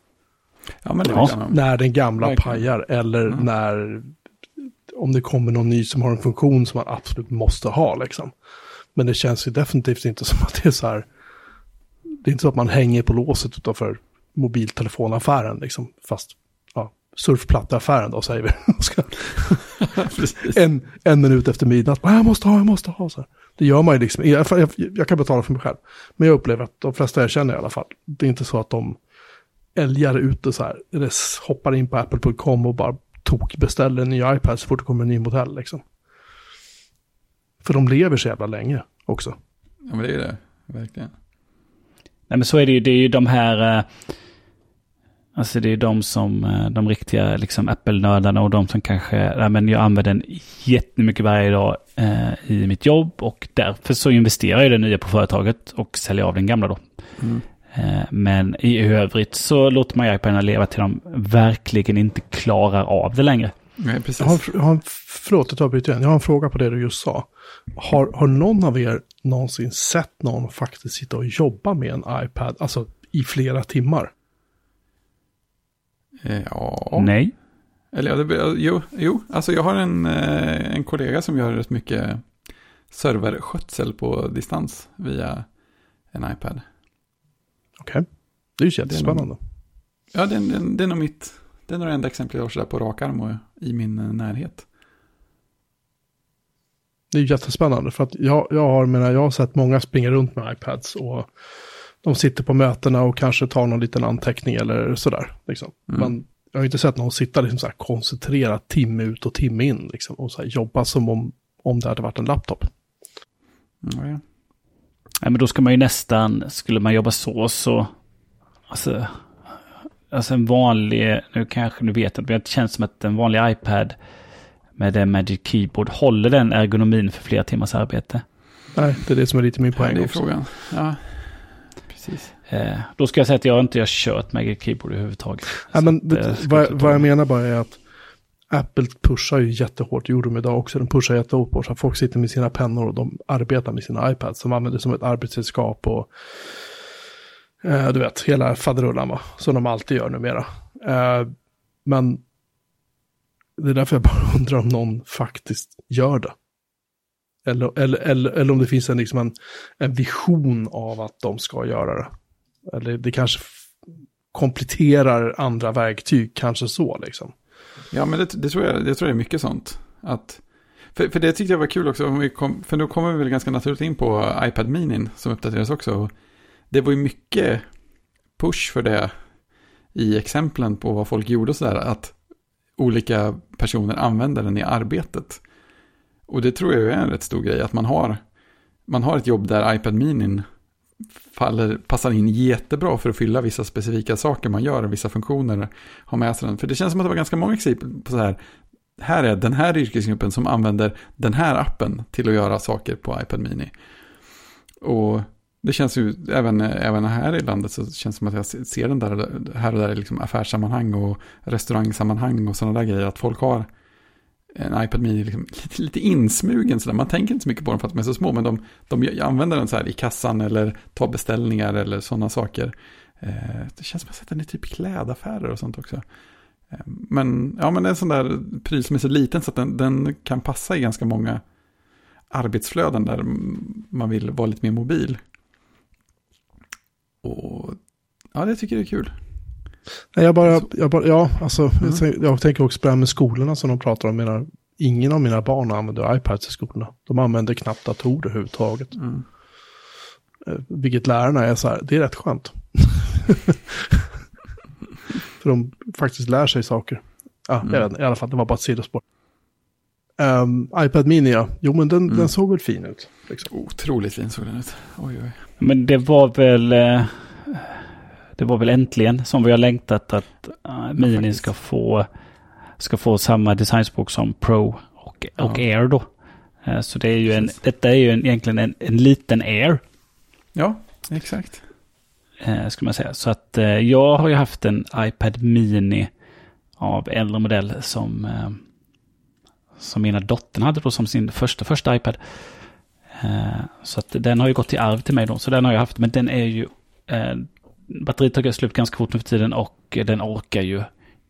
Ja, men det Ja. När den gamla Verkligen. pajar eller Mm. när om det kommer någon ny som har en funktion som man absolut måste ha liksom. Men det känns ju definitivt inte som att det är så här. Det är inte så att man hänger på låset utanför mobiltelefonaffären liksom. Fast ja, surfplatteaffären då säger vi. En, en minut efter midnatt. "Ah, Jag måste ha, jag måste ha. Så här. Det gör man ju liksom. Jag, jag, jag kan betala för mig själv. Men jag upplever att de flesta jag känner i alla fall. Det är inte så att de älgar ut det så här. Eller hoppar in på apple.com och bara tokbeställer en ny iPad så fort det kommer en ny modell liksom. För de lever så jävla länge också. Ja, men det är det. Verkligen. Nej men så är det ju, det är ju de här, eh, alltså det är de som, eh, de riktiga liksom Apple-nördarna och de som kanske, nej men jag använder den jättemycket varje dag eh, i mitt jobb och därför så investerar jag i det nya på företaget och säljer av den gamla då. Mm. Eh, men i övrigt så låter man iPaden leva till de verkligen inte klarar av det längre. Nej, precis. Jag har, jag har, förlåt, jag tar och bryter igen. Jag har en fråga på det du just sa. Har, har någon av er någonsin sett någon faktiskt sitta och jobba med en iPad, alltså i flera timmar? Eh, Ja. Nej. Eller ja, det, jo, jo, alltså jag har en, eh, en kollega som gör rätt mycket serverskötsel på distans via en iPad. Okej, det är ju jättespännande. Ja, det, är- det, det är nog mitt, det är nog det enda exemplet jag har sådär på rak arm och i min eh, närhet. Det är ju jättespännande för att jag, jag, har, menar, jag har sett många springa runt med iPads och de sitter på mötena och kanske tar någon liten anteckning eller sådär. Liksom. Mm. Men jag har inte sett någon sitta liksom så här koncentrerat timme ut och timme in liksom, och så här jobba som om, om det hade varit en laptop. Mm, ja. Ja, men då ska man ju nästan, skulle man jobba så så, alltså, alltså en vanlig, nu kanske du vet, men det känns som att en vanlig iPad med en Magic Keyboard håller den ergonomin för flera timmars arbete. Nej, det är det som är lite min Ja, poäng det är frågan. Ja, precis. Eh, då ska jag säga att jag inte har kört Magic Keyboard överhuvudtaget. Ja, men det, eh, vad, ta vad jag menar bara är att Apple pushar ju jättehårt, det gjorde de idag också, de pushar jättehårt på så att folk sitter med sina pennor och de arbetar med sina iPads som använder det som ett arbetsredskap och eh, du vet, hela faderullan va, som de alltid gör numera. Eh, men det är därför jag bara undrar om någon faktiskt gör det. Eller, eller, eller, eller om det finns en, liksom en, en vision av att de ska göra det. Eller det kanske kompletterar andra verktyg, kanske så liksom. Ja, men det, det, tror jag, det tror jag är mycket sånt. Att, för, för det tyckte jag var kul också, om vi kom, för då kommer vi väl ganska naturligt in på iPad Mini som uppdateras också. Det var ju mycket push för det i exemplen på vad folk gjorde och sådär, att olika personer använder den i arbetet. Och det tror jag är en rätt stor grej, att man har, man har ett jobb där iPad Mini faller, passar in jättebra för att fylla vissa specifika saker man gör, vissa funktioner har med sig den. För det känns som att det var ganska många exempel på så här, här är den här yrkesgruppen som använder den här appen till att göra saker på iPad Mini. Och det känns ju, även, även här i landet så känns det som att jag ser den där, här och där i liksom affärssammanhang och restaurangsammanhang och sådana där grejer, att folk har en iPad Mini liksom lite, lite insmugen sådär. Man tänker inte så mycket på dem för att de är så små, men de, de använder den så här i kassan eller tar beställningar eller sådana saker. Eh, det känns som att jag sett den typ i typ klädaffärer och sånt också. Eh, men, ja, men det är en sån där pryl som är så liten så att den, den kan passa i ganska många arbetsflöden där man vill vara lite mer mobil. Och ja, det tycker jag är kul. Nej, jag bara, jag bara ja, alltså, Mm. jag, tänker, jag tänker också på det här med skolorna som de pratar om. Menar, ingen av mina barn använder iPads i skolorna. De använder knappt datorer överhuvudtaget. Mm. Eh, Vilket lärarna är så här, det är rätt skönt. För de faktiskt lär sig saker. Ja, Mm. jag i alla fall, det var bara ett sidospår. Um, iPad Mini, ja. Jo, men den, Mm. den såg väl fin ut. Liksom. Otroligt fin såg den ut. Oj, oj. Men det var väl... eh, Det var väl äntligen som vi har längtat att uh, Mini faktiskt. ska få, ska få samma designspråk som Pro och, Ja. och Air då. Eh, Så det är ju en, Precis. detta är ju en, egentligen en, en liten Air. Ja, exakt. Eh, skulle man säga. Så att jag har ju haft en iPad Mini av äldre modell som, som mina dottern hade då som sin första, första iPad. Så att den har ju gått till arv till mig då. Så den har jag haft. Men den är ju... Batteriet tar slut ganska fort nu för tiden och den orkar ju...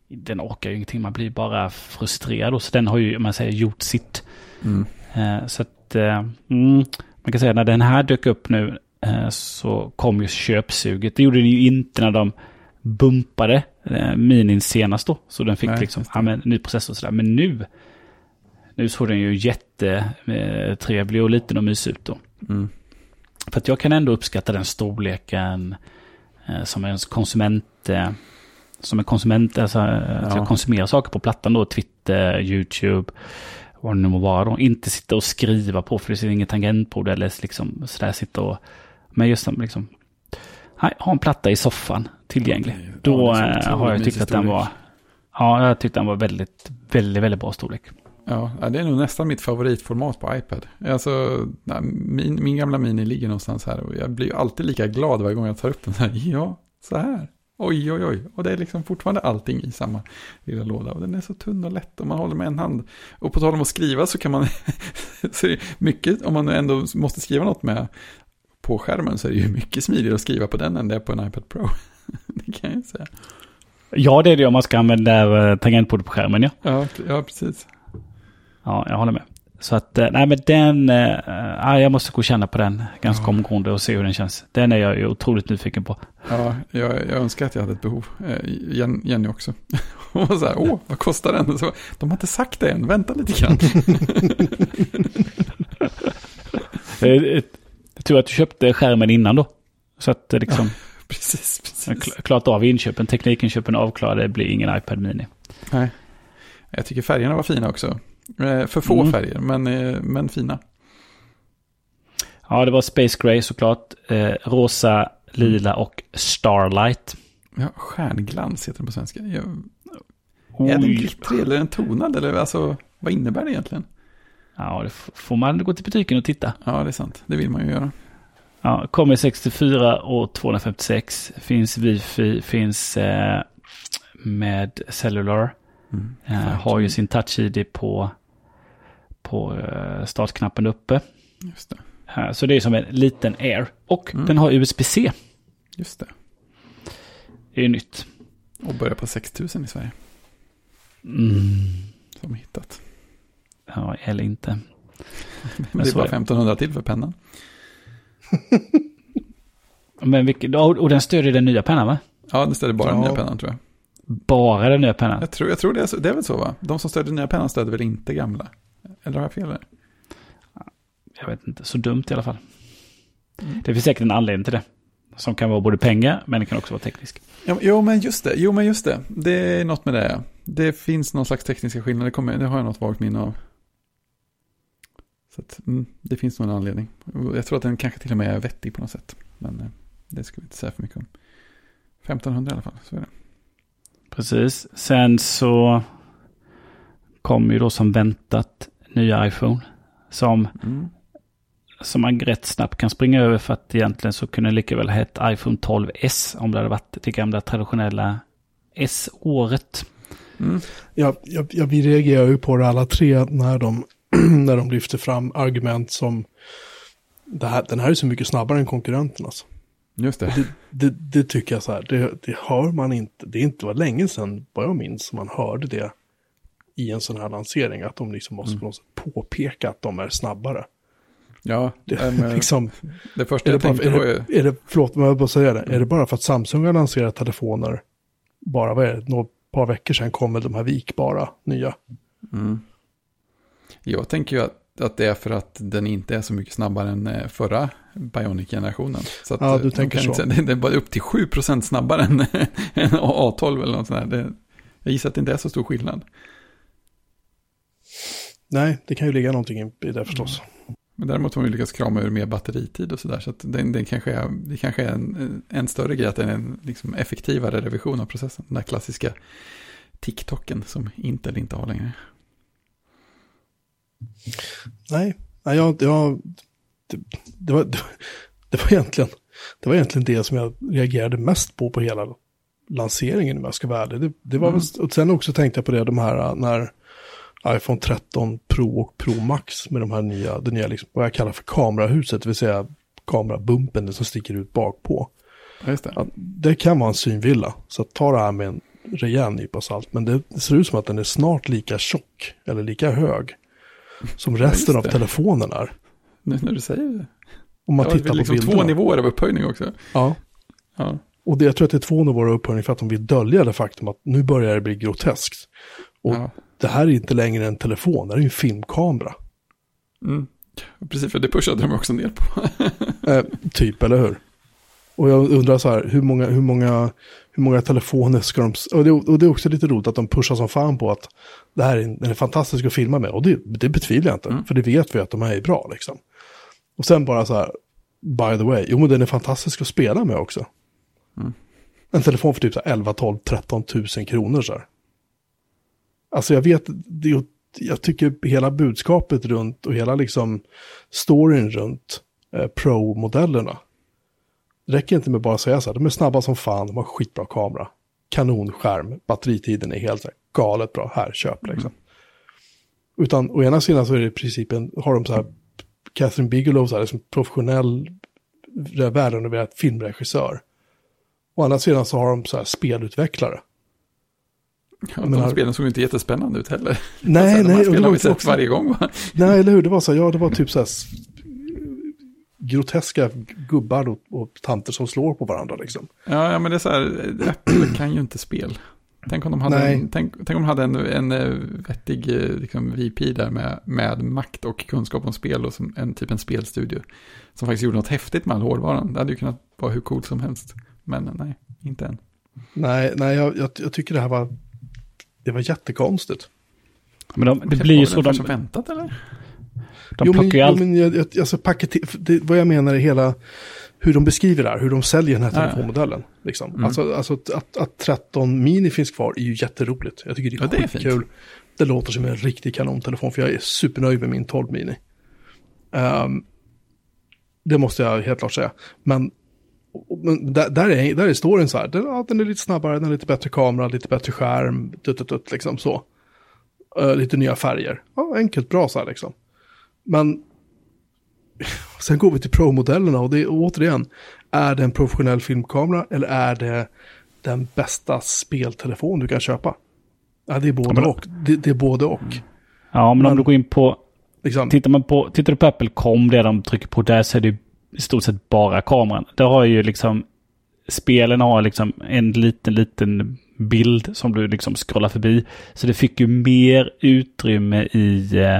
Den orkar ju ingenting. Man blir bara frustrerad. Och så den har ju, om man säger, gjort sitt. Mm. Eh, så att... Eh, mm, man kan säga när den här dök upp nu eh, så kom ju köpsuget. Det gjorde den ju inte när de bumpade minin senast då. Så den fick Nej, liksom, ja men ny processor och sådär. Men nu, nu såg den ju jättetrevlig och liten och mysig ut då. Mm. För att jag kan ändå uppskatta den storleken som en konsument, eh, som en konsument, alltså eh, att Ja. jag konsumerar saker på plattan då, Twitter, YouTube, vad det nu må vara då. Inte sitta och skriva på för det är inget tangentbord eller liksom sådär sitta och, men just som liksom, nej, ha en platta i soffan tillgänglig. Ja, Då eh, har jag tyckt att den var, ja, jag tyckte den var väldigt, väldigt, väldigt bra storlek. Ja, det är nog nästan mitt favoritformat på iPad. Alltså, min, min gamla Mini ligger någonstans här och jag blir ju alltid lika glad varje gång jag tar upp den här. Ja, så här. Oj, oj, oj. Och det är liksom fortfarande allting i samma lilla låda. Och den är så tunn och lätt och man håller med en hand. Och på tal om att skriva så kan man, så mycket, om man ändå måste skriva något med på skärmen så är det ju mycket smidigare att skriva på den än det är på en iPad Pro. det kan jag ju säga. Ja, det är det om man ska använda eh, tangentbordet på skärmen, ja. Ja, ja precis. Ja, jag håller med. Så att, eh, nej men den, äh, jag måste gå och känna på den ganska ja. omgående och se hur den känns. Den är jag ju otroligt nyfiken på. Ja, jag, jag önskar att jag hade ett behov. Jenny också. Hon var så här, åh, vad kostar den? Så, de har inte sagt det än, vänta lite grann. tror att du köpte skärmen innan då. Så att det liksom... Ja, precis, precis. Klart av inköpen, teknikinköpen avklarade, det blir ingen iPad Mini. Nej. Jag tycker färgerna var fina också. Eh, för få mm. färger, men, eh, men fina. Ja, det var Space Gray såklart. Eh, rosa, lila och Starlight. Ja, stjärnglans heter den på svenska. Jag... Är den glittrig eller är den tonad? Eller alltså, vad innebär det egentligen? Ja, det får man gå till butiken och titta. Ja, det är sant. Det vill man ju göra. Ja, kommer 64 och 256. Finns wifi, finns eh, med cellular. Mm, eh, har ju sin touch-id på på eh, startknappen uppe. Just det. Så det är som en liten Air. Och mm. den har USB-C. Just det. Det är nytt. Och börjar på 6000 i Sverige. Mm. Som hittat. Ja, eller inte. Men det är bara 1500 till för pennan. Men vilken, och den stödjer den nya pennan va? Ja, den stödjer bara ja. den nya pennan tror jag. Bara den nya pennan? Jag tror, jag tror det, är så, det är väl så va? De som stödjer den nya pennan stödjer väl inte gamla? Eller har jag fel? Jag vet inte, så dumt i alla fall. Mm. Det finns säkert en anledning till det. Som kan vara både pengar, men det kan också vara teknisk. Ja, jo, men just det. Jo, men just det. Det är något med det. Det finns någon slags tekniska skillnader. Det, kommer, det har jag något vagt minne av. Så att, mm, det finns nog en anledning. Jag tror att den kanske till och med är vettig på något sätt. Men eh, det ska vi inte säga för mycket om. 1500 i alla fall, så är det. Precis. Sen så kom ju då som väntat nya iPhone. Som, mm. som man rätt snabbt kan springa över för att egentligen så kunde det lika väl ha hett iPhone 12S om det hade varit det gamla traditionella S-året. Mm. Ja, ja, ja, vi reagerar ju på det alla tre när de, när de lyfter fram argument som det här, den här är så mycket snabbare än konkurrenternas. Alltså. Just det. Det, det. det, tycker jag så här, det, det hör man inte. Det är inte var länge sedan, vad jag minns, som man hörde det i en sån här lansering. Att de liksom måste mm. påpeka att de är snabbare. Ja, det, äm, liksom, det första jag tänkte på är... är det, förlåt, men jag bara säga det. Mm. Är det bara för att Samsung har lanserat telefoner, bara vad är det, några par veckor sedan kommer de här vikbara nya? Mm. Jag tänker ju att, att det är för att den inte är så mycket snabbare än eh, förra Bionic-generationen. Så ja, du tänker så. Inte, det är bara upp till 7% snabbare än, än A12 eller något sånt där. Det, jag gissar att det inte är så stor skillnad. Nej, det kan ju ligga någonting i det förstås. Mm. Men däremot har vi lyckats krama ur mer batteritid och sådär. Så att den, den kanske är, det kanske är en, en större grej att det är en liksom effektivare revision av processen. Den där klassiska TikToken som inte eller inte har längre. Nej, nej jag, jag, det, det, var, det, var egentligen, det var egentligen det som jag reagerade mest på på hela lanseringen om jag ska vara ärlig. Det, det var mm. väl, och sen också tänkte jag på det, de här när iPhone 13 Pro och Pro Max med de här nya, det nya liksom, vad jag kallar för kamerahuset, det vill säga kamerabumpen som sticker ut bak på. Just det. det kan vara en synvilla, så ta det här med en rejäl nypa salt. Men det ser ut som att den är snart lika tjock, eller lika hög, som resten av telefonen är. Nu när du säger det. Om man ja, tittar liksom på bilderna. två nivåer av upphöjning också. Ja. ja. Och det, jag tror att det är två nivåer av upphöjning för att de vill dölja det faktum att nu börjar det bli groteskt. Och ja det här är inte längre en telefon, det här är en filmkamera. Mm. Precis, för det pushade de också ner på. eh, typ, eller hur? Och jag undrar så här, hur många, hur många, hur många telefoner ska de... Och det, och det är också lite roligt att de pushar som fan på att det här är, den är fantastisk att filma med. Och det, det betvivlar jag inte, mm. för det vet vi att de här är bra liksom. Och sen bara så här, by the way, jo men den är fantastisk att spela med också. Mm. En telefon för typ så 11, 12, 13 tusen kronor så här. Alltså jag vet, det, jag tycker hela budskapet runt och hela liksom storyn runt eh, Pro-modellerna Det räcker inte med bara att säga så här, de är snabba som fan, de har skitbra kamera. Kanonskärm, batteritiden är helt så här, galet bra, här, köp liksom. Utan å ena sidan så är det i princip en, har de så här, Catherine Bigelow, så här, liksom professionell, världenrenoverad filmregissör. Å andra sidan så har de så här spelutvecklare. Ja, menar- de spelen såg inte jättespännande ut heller. Nej, de nej, här och det spelen har vi sett också- varje gång va? Nej, eller hur? Det var så ja, det var typ så här groteska gubbar och, och tanter som slår på varandra liksom. Ja, ja, men det är så här, Apple kan ju inte spel. Tänk om de hade, Nej. en, tänk, tänk om de hade en, en eh, vettig eh, liksom, VP där med, med makt och kunskap om spel och som en typ en spelstudio. Som faktiskt gjorde något häftigt med all hårdvaran. Det hade ju kunnat vara hur coolt som helst. Men nej, inte än. Nej, nej jag, jag, jag tycker det här var, det var jättekonstigt. Men de, det blir ju så, de, som väntat eller? de jo, men, plockar ju allt. men jag, jag, alltså paket, det, vad jag menar är hela, hur de beskriver det här, hur de säljer den här telefonmodellen. Liksom. Mm. Alltså, alltså att, att, att 13 mini finns kvar är ju jätteroligt. Jag tycker det är Ja, det är fint. skitkul. Det låter som en riktig kanontelefon, för jag är supernöjd med min 12 mini. Ehm, det måste jag helt klart säga. Men, men där, där, är, där är storyn så här, den, ja, den är lite snabbare, den har lite bättre kamera, lite bättre skärm, dutt, dutt, dutt, liksom så. Eh, lite nya färger. Ja, enkelt bra så här liksom. Men sen går vi till Pro-modellerna och det är återigen, är det en professionell filmkamera eller är det den bästa speltelefon du kan köpa? Ja, det är både men- och. Det, det är både och. Ja, men om men- du går in på, Liksom. tittar man på, tittar du på Apple.com, det de trycker på där så är det i stort sett bara kameran. Det har ju liksom, spelen har liksom en liten, liten bild som du liksom scrollar förbi. Så det fick ju mer utrymme i, eh,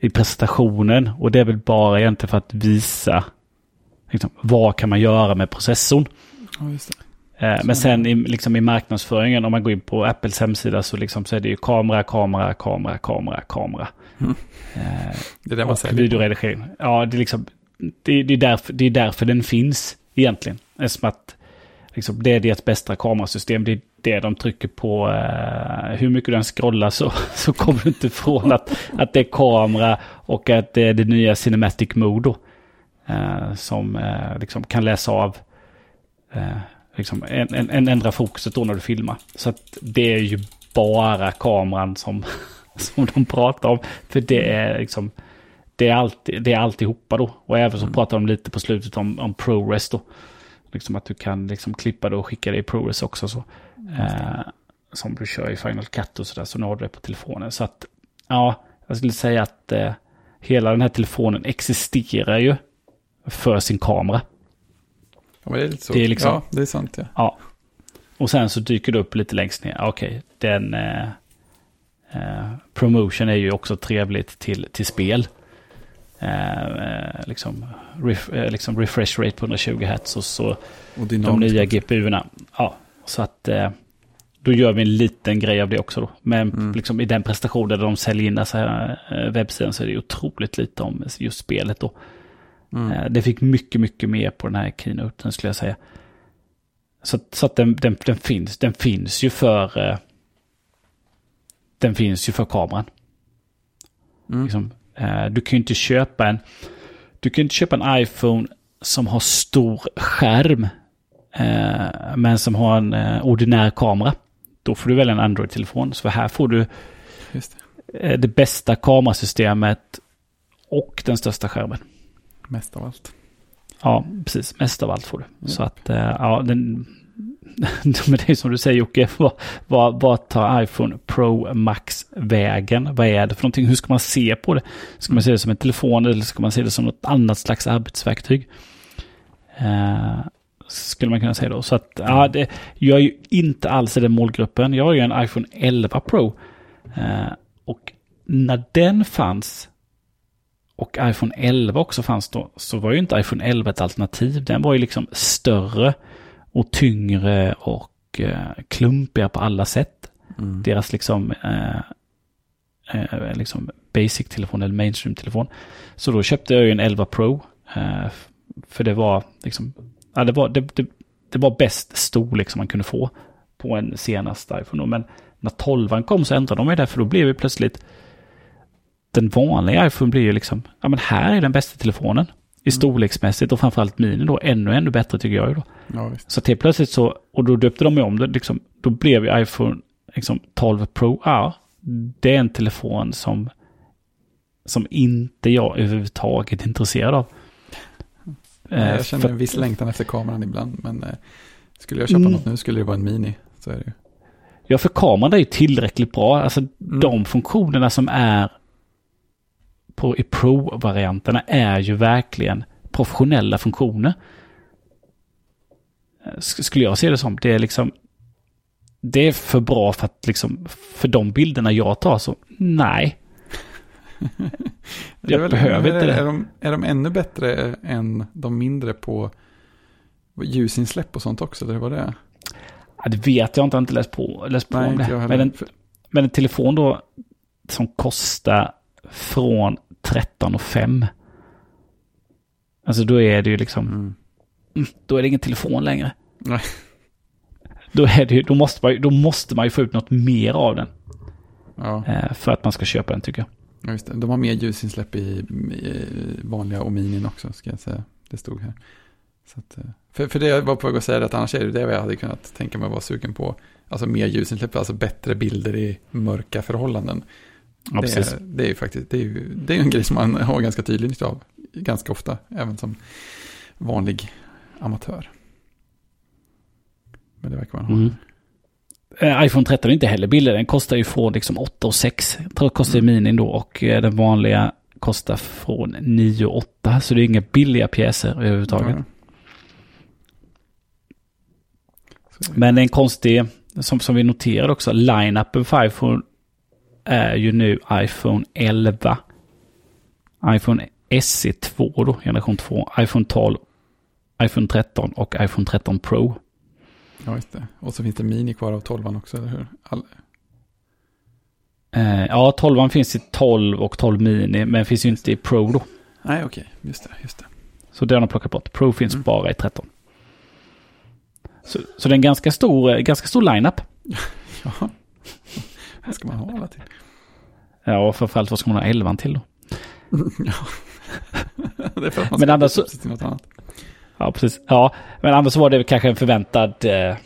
i presentationen och det är väl bara egentligen för att visa liksom, vad kan man göra med processorn. Ja, just det. Eh, Men sen i, liksom i marknadsföringen, om man går in på Apples hemsida så, liksom, så är det ju kamera, kamera, kamera, kamera, kamera. Mm. Eh, Det är det man säljer. videoredigering. Ja, det är, liksom, det, det, är därför, det är därför den finns egentligen. Eftersom att liksom, det är deras bästa kamerasystem. Det är det de trycker på. Eh, hur mycket du än scrollar så, så kommer du inte ifrån att, att det är kamera och att det är det nya Cinematic Mode. Eh, som eh, liksom kan läsa av eh, liksom en, en, en ändra fokuset då när du filmar. Så att det är ju bara kameran som, som de pratar om. För det är liksom, det är, alltid, det är alltihopa då. Och även så pratar de lite på slutet om, om ProRes då. Liksom att du kan liksom klippa det och skicka det i ProRes också. Så. Eh, som du kör i Final Cut och sådär. Så nu har du det på telefonen. Så att, ja, jag skulle säga att eh, hela den här telefonen existerar ju för sin kamera. Ja, det är lite så. Det är liksom- Ja, det är sant ja. Ja. Och sen så dyker det upp lite längst ner. Okej, den... Eh, eh, promotion är ju också trevligt till, till spel. Eh, eh, liksom, ref, eh, liksom refresh rate på 120 Hz och så Och de nya GPU-erna. Ja, så att eh, då gör vi en liten grej av det också då. Men Mm. liksom i den prestationen där de säljer in så här, eh, webbsidan så är det otroligt lite om just spelet då. Mm. Eh, Det fick mycket, mycket mer på den här keynoten skulle jag säga. Så, att- så att den, den, den, finns, den finns ju för... eh, Den finns ju för kameran. Mm. Liksom, du kan ju inte köpa en... Du kan inte köpa en iPhone som har stor skärm. eh, Men som har en eh, ordinär kamera. Då får du välja en Android-telefon. Så här får du det. eh, det bästa kamerasystemet och den största skärmen. Mest av allt. Ja, precis. Mest av allt får du. Ja. Så att, eh, ja, den... Men det är som du säger Jocke, vad, vad, vad tar iPhone Pro Max vägen? Vad är det för någonting? Hur ska man se på det? Ska man se det som en telefon eller ska man se det som något annat slags arbetsverktyg? Eh, skulle man kunna säga då. Så att, ja, det, jag är ju inte alls i den målgruppen. Jag har ju en iPhone 11 Pro. Eh, och när den fanns och iPhone 11 också fanns då, så var ju inte iPhone 11 ett alternativ. Den var ju liksom större och tyngre och eh, klumpigare på alla sätt. Mm. Deras liksom, eh, eh, liksom basic-telefon eller mainstream-telefon. Så då köpte jag ju en 11 Pro. Eh, för det var liksom, ja, det var, det, det, det var bäst storlek som man kunde få på en senaste iPhone. Men när 12 kom så ändrade de ju det, för då blev ju plötsligt den vanliga iPhone blir ju liksom, ja men här är den bästa telefonen. I storleksmässigt och framförallt mini då ännu, ännu bättre tycker jag ju då. Ja. Så helt plötsligt så, och då döpte de ju om det, liksom, då blev ju iPhone liksom, 12 Pro, ja, det är en telefon som, som inte jag överhuvudtaget är intresserad av. Nej, Eh, jag känner för- en viss längtan efter kameran ibland, men eh, skulle jag köpa Mm. något nu skulle det vara en mini. Så är det ju. Ja, för kameran är ju tillräckligt bra. Alltså Mm. de funktionerna som är på i Pro-varianterna är ju verkligen professionella funktioner. Sk- Skulle jag se det som. Det är liksom... Det är för bra för att liksom... För de bilderna jag tar så, nej. Jag behöver är, inte det. Är de, är de ännu bättre än de mindre på ljusinsläpp och sånt också? Det var det? Ja, det vet jag inte, jag har inte läst på, läst på Nej, om det. Men en, men en telefon då som kostar från 13 och 5. Alltså då är det ju liksom... Mm. då är det ingen telefon längre. Nej. Då, är det, då, måste man, då måste man ju få ut något mer av den. Ja, Eh, för att man ska köpa den tycker jag. ja, just det. De har mer ljusinsläpp i, i vanliga och minin också, ska jag säga. Det stod här. Så att, eh, för, för det jag var på väg att säga, att annars är det det jag hade kunnat tänka mig att vara sugen på. Alltså mer ljusinsläpp, alltså bättre bilder i mörka förhållanden. Ja, det, är, det är ju faktiskt, det är ju det är en grej som man har ganska tydlig nytta av. Ganska ofta, även som vanlig amatör. Men det verkar man ha. Mm. Eh, iPhone 13 är inte heller billig. Den kostar ju från liksom 8 och 6. Jag tror kostar Mm. minin då och eh, den vanliga kostar från 9 och 8. Så det är inga billiga pjäser överhuvudtaget. Ja. Men det är en konstig, som, som vi noterade också, line-upen för iPhone är ju nu iPhone 11. iPhone SE 2 då, generation 2. iPhone 12, iPhone 13 och iPhone 13 Pro. Ja, just det. Och så finns det mini kvar av 12 också, eller hur? All... Eh, ja, 12 finns i 12 och 12 mini, men finns ju inte i Pro då. Nej, okej. Just det, just det. Så det har plockat bort. Pro finns Mm. bara i 13. Så, så det är en ganska stor, eh, ganska stor line-up. Ja. Vad ska man ha alla till? Ja, och framförallt vad ska man ha 11 till då? ja. det är för att man Men annars till något annat. Ja, precis. Ja, men annars var det kanske en förväntad, eh,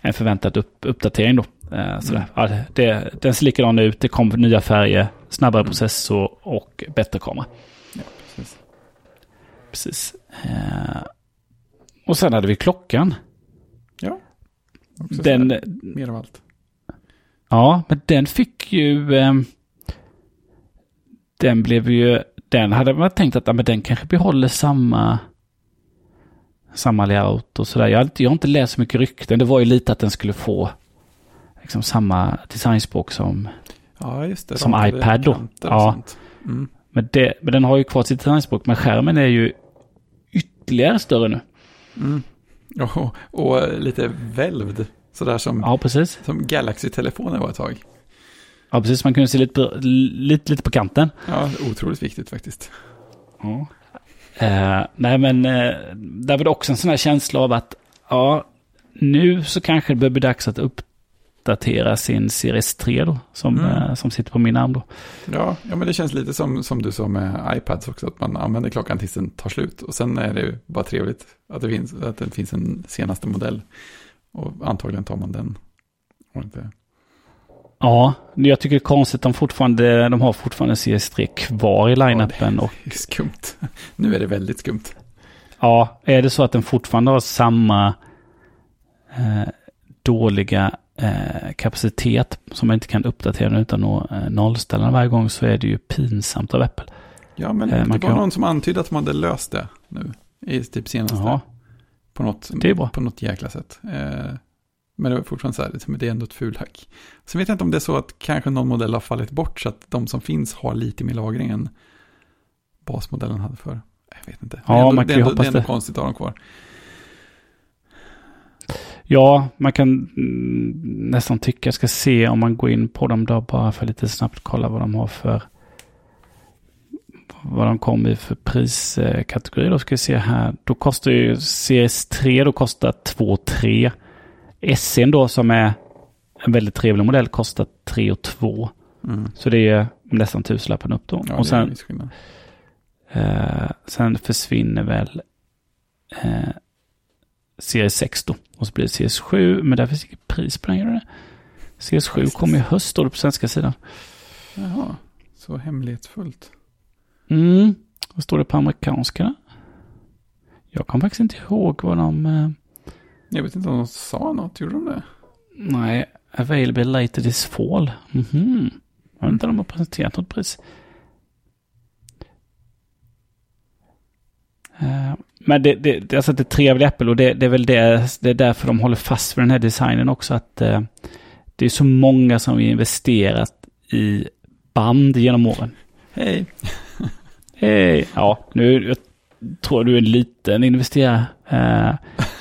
en förväntad upp, uppdatering då. Eh, sådär. Mm. Ja, det, den ser likadan ut, det kom nya färger, snabbare Mm. processor och bättre kamera. Ja, precis. Precis. Eh, och sen hade vi klockan. Också Den, mer av allt. Ja, men den fick ju... Eh, den blev ju... Den hade man tänkt att ja, men den kanske behåller samma... Samma layout och sådär. Jag har, jag har inte läst så mycket rykten. Det var ju lite att den skulle få liksom samma designspråk som... Ja, det. Som Ramade iPad då. Ja. Mm. Men, det, men den har ju kvar sitt designspråk. Men skärmen är ju ytterligare större nu. Mm. Och, och lite välvd. Sådär som, Ja, precis. som Galaxy-telefonen var ett tag. Ja, precis. Man kunde se lite, på- lite, lite på kanten. Ja, otroligt viktigt faktiskt. Ja. Eh, nej, men eh, där var det också en sån här känsla av att ja, nu så kanske det börjar bli dags att uppdatera sin Series 3 då, som, Mm. eh, som sitter på min arm då. Ja, ja, men det känns lite som, som du sa med iPads också, att man använder klockan tills den tar slut. Och sen är det ju bara trevligt att det finns, att det finns en senaste modell. Och antagligen tar man den. Och inte, Ja, jag tycker det är konstigt att de fortfarande, de har fortfarande Series 3 kvar i line-upen. och det är skumt. Nu är det väldigt skumt. ja, är det så att den fortfarande har samma eh, dåliga eh, kapacitet som man inte kan uppdatera den utan att eh, nollställa varje gång så är det ju pinsamt av Apple. Ja, men Eh, man det var kan- någon som antydde att de hade löst det nu. I typ senaste. Ja, På något, det är bra. på något jäkla sätt. Eh, men det var fortfarande så här, liksom, det är ändå ett fulhack. Sen vet jag inte om det är så att kanske någon modell har fallit bort så att de som finns har lite mer lagring än basmodellen hade för. Jag vet inte. Ja, ändå, man kan ju hoppas det är ändå det. konstigt att ha dem kvar. Ja, man kan mm, nästan tycka, jag ska se om man går in på dem då bara för lite snabbt kolla vad de har för vad de kom i för priskategori. Då ska vi se här. Då kostar ju Series 3 då kostar 2 3. SN då som är en väldigt trevlig modell kostar 3 och 2. Mm. Så det är nästan tusenlappen upp då. Ja, och sen. Eh, sen försvinner väl eh, Series 6 då. Och så blir det Series 7, men där finns inget pris på den. Gör det? Series 7 kommer i höst det på svenska sidan. Jaha, så hemlighetsfullt. Mm, vad står det på amerikanska? Jag kommer faktiskt inte ihåg vad de... Eh, Jag vet inte om de sa något, gjorde de det? nej, available later this fall. Mhm. Jag vet inte om de har presenterat något pris. Eh, Men det, det, det, alltså det trevliga Apple och det, det är väl det, det är därför de håller fast vid den här designen också. Att eh, det är så många som har investerat i band genom åren. Hej! Hej! Ja, nu tror du är en liten investerare. Eh,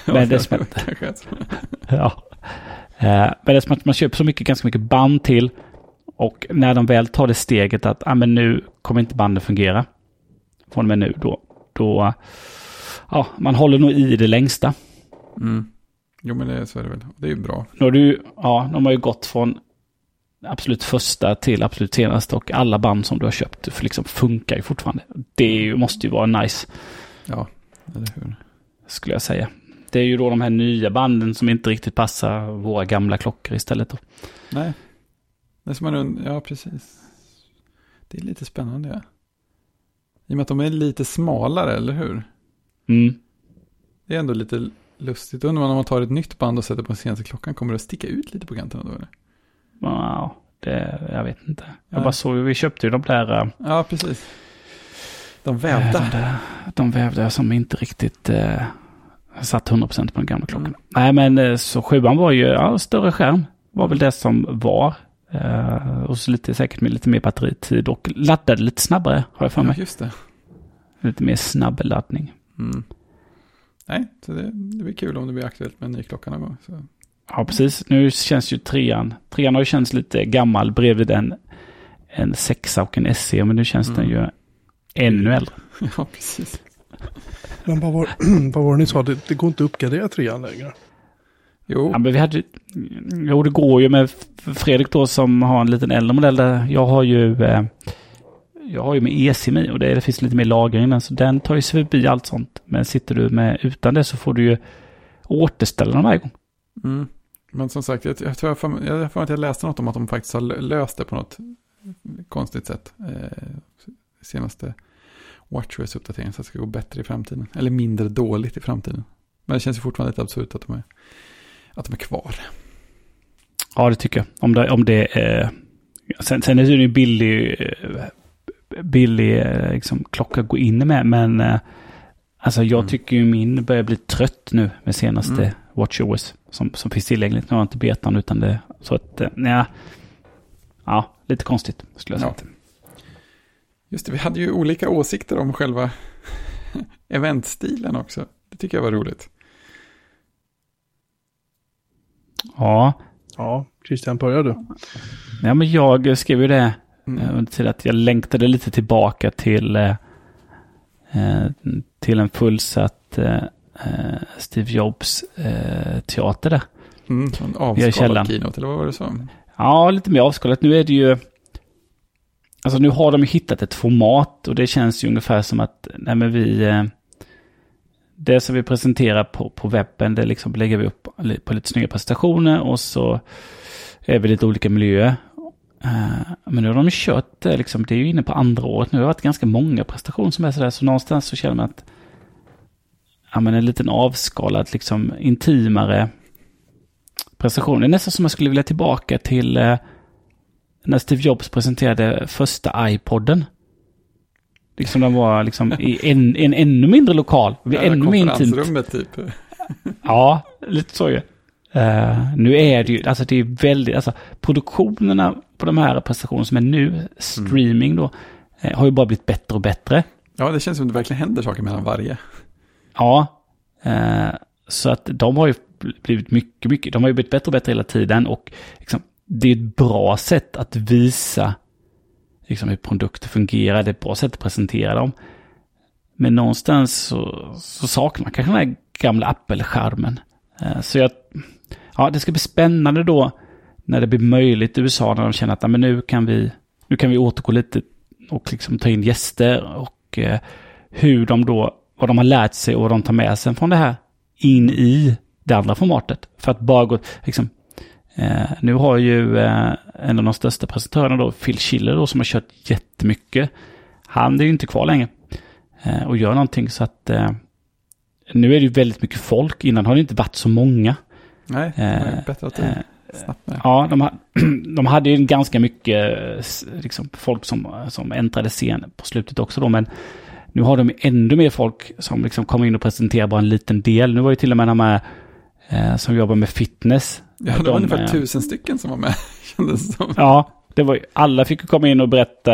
men det som att, ja. Eh, men det är som att man köper så mycket, ganska mycket band till. Och när de väl tar det steget att ah, men nu kommer inte bandet fungera. Från och med nu då. Då, ja, man håller nog i det längsta. Mm. Jo, men det, så är det väl. Det är ju bra. Nu har du, ja, de har ju gått från absolut första till absolut senaste och alla band som du har köpt för liksom funkar ju fortfarande. Det ju, måste ju vara nice, Ja, eller hur? skulle jag säga. Det är ju då de här nya banden som inte riktigt passar våra gamla klockor istället. Då. Nej. Det är som man Ja, precis. Det är lite spännande, ja. I och med att de är lite smalare, eller hur? Mm. Det är ändå lite lustigt. Undrar man om man tar ett nytt band och sätter på den senaste klockan, kommer det att sticka ut lite på kanterna då? Eller? Ja, det, jag vet inte. Jag Nej. bara såg, vi köpte ju de där, äh, Ja, precis. De de vävda. där, de vävda som inte riktigt eh, satt 100% på den gamla klockan. Nej, men eh, så sjuan var ju, ja, större skärm var väl det som var. Eh, och så lite, säkert med lite mer batteritid och laddade lite snabbare, har jag för Ja, mig. just det. Lite mer snabb laddning. Mm. Nej, så det, det blir kul om det blir aktuellt med en ny klocka någon gång. Så. Ja, precis. Nu känns ju trean, trean har ju känts lite gammal bredvid en, en sexa och en SE, men nu känns den Mm. ju ännu äldre. Ja, precis. Men vad var, vad var det ni sa? Det, det går inte att uppgradera trean längre. Jo, Ja, men vi hade, jo, det går ju med Fredrik då som har en liten äldre modell där. Jag har ju, eh, jag har ju med eSIM i och det, det finns lite mer lagring den, så den tar ju sig förbi allt sånt. Men sitter du med utan det så får du ju återställa den varje gång. Mm. Men som sagt, jag, jag tror jag, för, jag för att jag läste något om att de faktiskt har lö- löst det på något konstigt sätt. Eh, senaste WatchOS-uppdateringen så att det ska gå bättre i framtiden. Eller mindre dåligt i framtiden. Men det känns ju fortfarande lite absurt att de är, att de är kvar. Ja, det tycker jag. Om det, om det är... Sen, sen är det ju billig, eh, billig eh, liksom, klocka att gå in med, men eh, alltså jag Mm. tycker ju min börjar bli trött nu med senaste Mm. WatchOS som, som finns tillgängligt. Nu har jag inte betan utan det, så att, eh, nja. Ja, lite konstigt skulle jag Ja. säga. Just det, vi hade ju olika åsikter om själva eventstilen också. Det tycker jag var roligt. Ja, Ja, Christian, börjar du? ja men jag skrev ju det Mm. eh, under tiden att jag längtade lite tillbaka till, eh, till en fullsatt Steve Jobs eh, teater där. Mm, en avskalad keynote, eller vad var det så? Ja, lite mer avskalat. Nu är det ju... Alltså nu har de hittat ett format och det känns ju ungefär som att, nej men vi... eh, Det som vi presenterar på, på webben, det liksom lägger vi upp på lite snygga presentationer och så är vi lite olika miljöer. Eh, Men nu har de kört det liksom, det är ju inne på andra året nu. Det har varit ganska många prestationer som är sådär, så någonstans så känner man att ja, men en liten avskalad, liksom intimare prestation. Det är nästan som jag skulle vilja tillbaka till eh, när Steve Jobs presenterade första iPodden. Liksom den var liksom i en, en ännu mindre lokal. Det ännu mer intimt. typ. Ja, lite så ju. Eh, nu är det ju, alltså det är väldigt, alltså produktionerna på de här prestationerna som är nu, streaming då, eh, har ju bara blivit bättre och bättre. Ja, det känns som det verkligen händer saker mellan varje. Ja, eh, så att de har ju blivit mycket, mycket, de har ju blivit bättre och bättre hela tiden och liksom, det är ett bra sätt att visa liksom, hur produkter fungerar, det är ett bra sätt att presentera dem. Men någonstans så, så saknar man kanske den här gamla Apple-skärmen. Eh, så jag, ja, det ska bli spännande då när det blir möjligt i USA när de känner att men nu kan vi, nu kan vi återgå lite och liksom ta in gäster och och eh, hur de då, vad de har lärt sig och vad de tar med sig från det här in i det andra formatet. För att bara gå, liksom, eh, nu har ju eh, en av de största presentatörerna då, Phil Schiller då, som har kört jättemycket. Han är ju inte kvar längre eh, och gör någonting så att eh, nu är det ju väldigt mycket folk. Innan har det inte varit så många. Nej, det är bättre att det med. Ja, de, ha, de hade ju ganska mycket liksom, folk som, som äntrade scen på slutet också då, men nu har de ännu mer folk som liksom kommer in och presenterar bara en liten del. Nu var ju till och med de här eh, som jobbar med fitness. Ja, det var de, ungefär eh, tusen stycken som var med, kändes som. Ja, det var alla fick ju komma in och berätta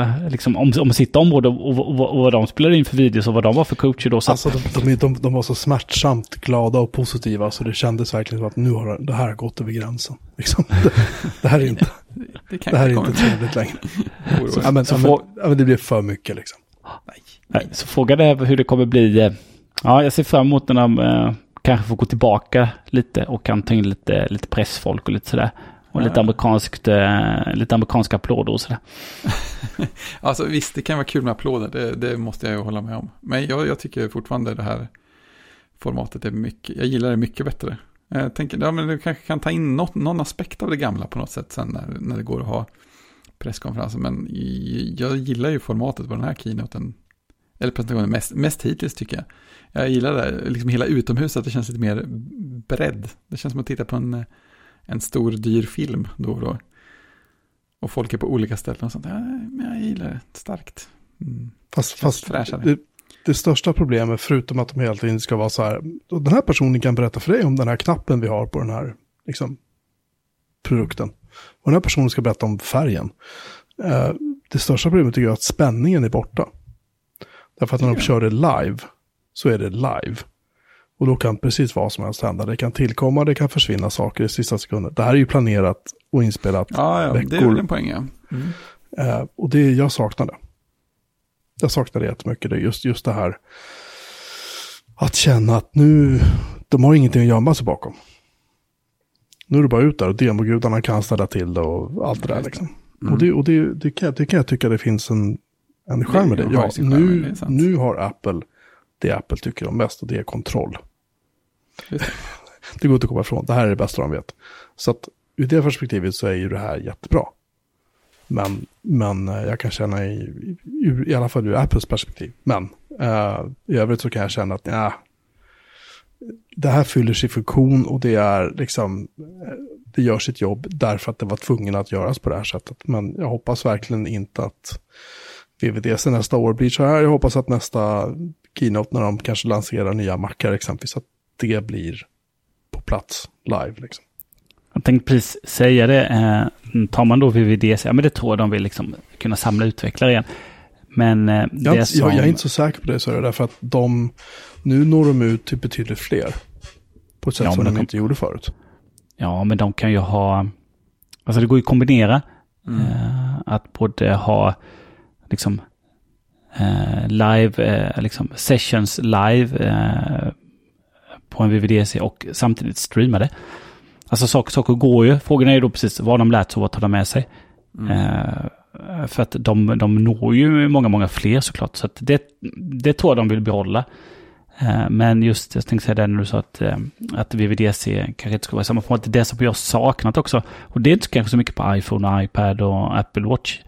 eh, liksom, om, om sitt område och, och, och, och vad de spelade in för videos och vad de var för coacher då. Så Alltså de, de, de, de var så smärtsamt glada och positiva så det kändes verkligen som att nu har det här gått över gränsen. Liksom. Det, det här är inte, Det, det här är inte trevligt längre. Oroligt. Ja men, så ja, men, ja, men det blir för mycket liksom. Nej, så frågan är hur det kommer bli. eh, Ja, jag ser fram emot när de eh, kanske får gå tillbaka lite och kan ta in lite, lite pressfolk och lite sådär. Och lite, amerikanskt, eh, lite amerikanska applåder och sådär. Alltså visst, det kan vara kul med applåder, det, det måste jag ju hålla med om. Men jag, jag tycker fortfarande det här formatet är mycket, jag gillar det mycket bättre. Jag tänker, ja men du kanske kan ta in något, någon aspekt av det gamla på något sätt sen när, när det går att ha presskonferenser. Men jag gillar ju formatet på den här keynoten, eller presentationen mest, mest hittills tycker jag. Jag gillar det, liksom hela utomhuset, det känns lite mer bredd. Det känns som att titta på en, en stor dyr film då och då. Och folk är på olika ställen och sånt. Ja, men jag gillar det starkt. Mm. Fast, fast det, det största problemet, förutom att de hela tiden ska vara så här, den här personen kan berätta för dig om den här knappen vi har på den här liksom, produkten. Och den här personen ska berätta om färgen. Eh, det största problemet tycker jag är att spänningen är borta. Därför att när de kör det live, så är det live. Och då kan precis vad som helst hända. Det kan tillkomma, det kan försvinna saker i sista sekunden. Det här är ju planerat och inspelat. Ja, ja det är veckor. väl en poäng, ja. Mm. Eh, och det, jag saknar det. Jag saknar det jättemycket. Det just, just det här att känna att nu, de har ingenting att gömma sig bakom. Nu är det bara ut där och demogudarna kan ställa till det och allt det där liksom. Mm. Och, det, och det, det, kan, jag- det kan jag tycka det finns en, en charm med det. Ja, nu, nu har Apple det Apple tycker om mest och det är kontroll. Det. Det går inte att komma ifrån. Det här är det bästa de vet. Så att ur det perspektivet så är ju det här jättebra. Men, men eh, jag kan känna i, i, i alla fall ur Apples perspektiv. Men eh, i övrigt så kan jag känna att ja, det här fyller sin funktion och det är liksom, eh, det gör sitt jobb därför att det var tvungen att göras på det här sättet. Men jag hoppas verkligen inte att VVDC nästa år blir så här. Jag hoppas att nästa keynote när de kanske lanserar nya mackar exempelvis, att det blir på plats live. Liksom. Jag tänkte precis säga det. Eh, tar man då VVDC, ja men det tror jag de vill liksom kunna samla utvecklare igen. Men eh, Jag, det är inte- som... jag, jag är inte så säker på det, så är det därför att de, nu når de ut till betydligt fler. På ett sätt Ja, som de- inte gjorde förut. Ja, men de kan ju ha... Alltså det går ju att kombinera. Mm. Eh, att både ha liksom eh, live, eh, liksom sessions live eh, på en VVDC och samtidigt streama det. Alltså saker, saker går ju. Frågan är ju då precis vad de lärt sig och vad tar de med sig. Mm. Eh, för att de, de når ju många, många fler såklart. Så att det, det tror jag de vill behålla. Eh, men just, jag tänkte säga det när du sa att, eh, att VVDC kanske inte ska vara i samma format. Det är det som jag saknat också. Och det är inte kanske så mycket på iPhone, och iPad och Apple Watch.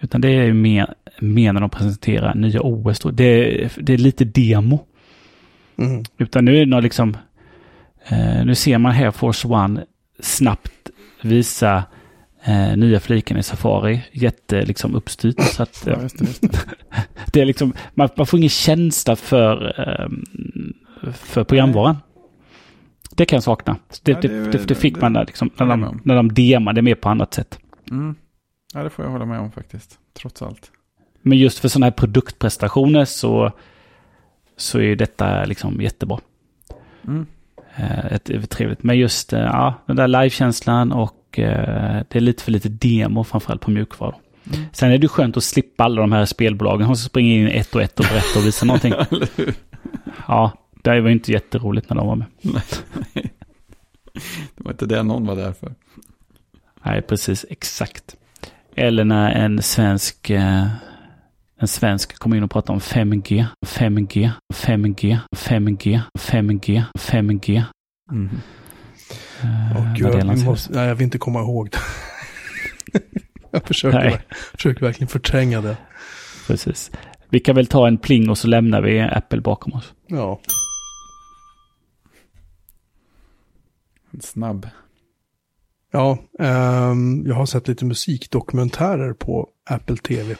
Utan det är ju mer, mer när de presenterar nya OS. Då. Det, det är lite demo. Mm. Utan nu är det nog liksom, eh, nu ser man här Force One snabbt visa eh, nya fliken i Safari. Jätte liksom uppstyrt. Så att, Ja, just det, just det. det är liksom, man, man får ingen känsla för, eh, för programvaran. Det kan jag sakna. Det, Ja, det, det det, fick man där, liksom, när, de, när de demar det mer på annat sätt. Mm. Ja, det får jag hålla med om faktiskt. Trots allt. Men just för sådana här produktprestationer så, så är detta liksom jättebra. Mm. Eh, Ett, ett trevligt. Men just eh, ja, den där livekänslan och eh, det är lite för lite demo framförallt på mjukvaror. Mm. Sen är det skönt att slippa alla de här spelbolagen som springer in ett och ett och berättar och visar någonting. Ja, det var ju inte jätteroligt när de var med. Det var inte det någon var där för. Nej, precis, exakt. Eller när en svensk eh, en svensk kom in och pratade om 5G, 5G, 5G, 5G, 5G, 5G. Mm. Eh, Och när jag, måste, nej, jag vill inte komma ihåg det. jag försöker, försöker verkligen förtränga det. Precis. Vi kan väl ta en pling och så lämnar vi Apple bakom oss. Ja, En snabb. ja ehm, jag har sett lite musikdokumentärer på Apple TV+.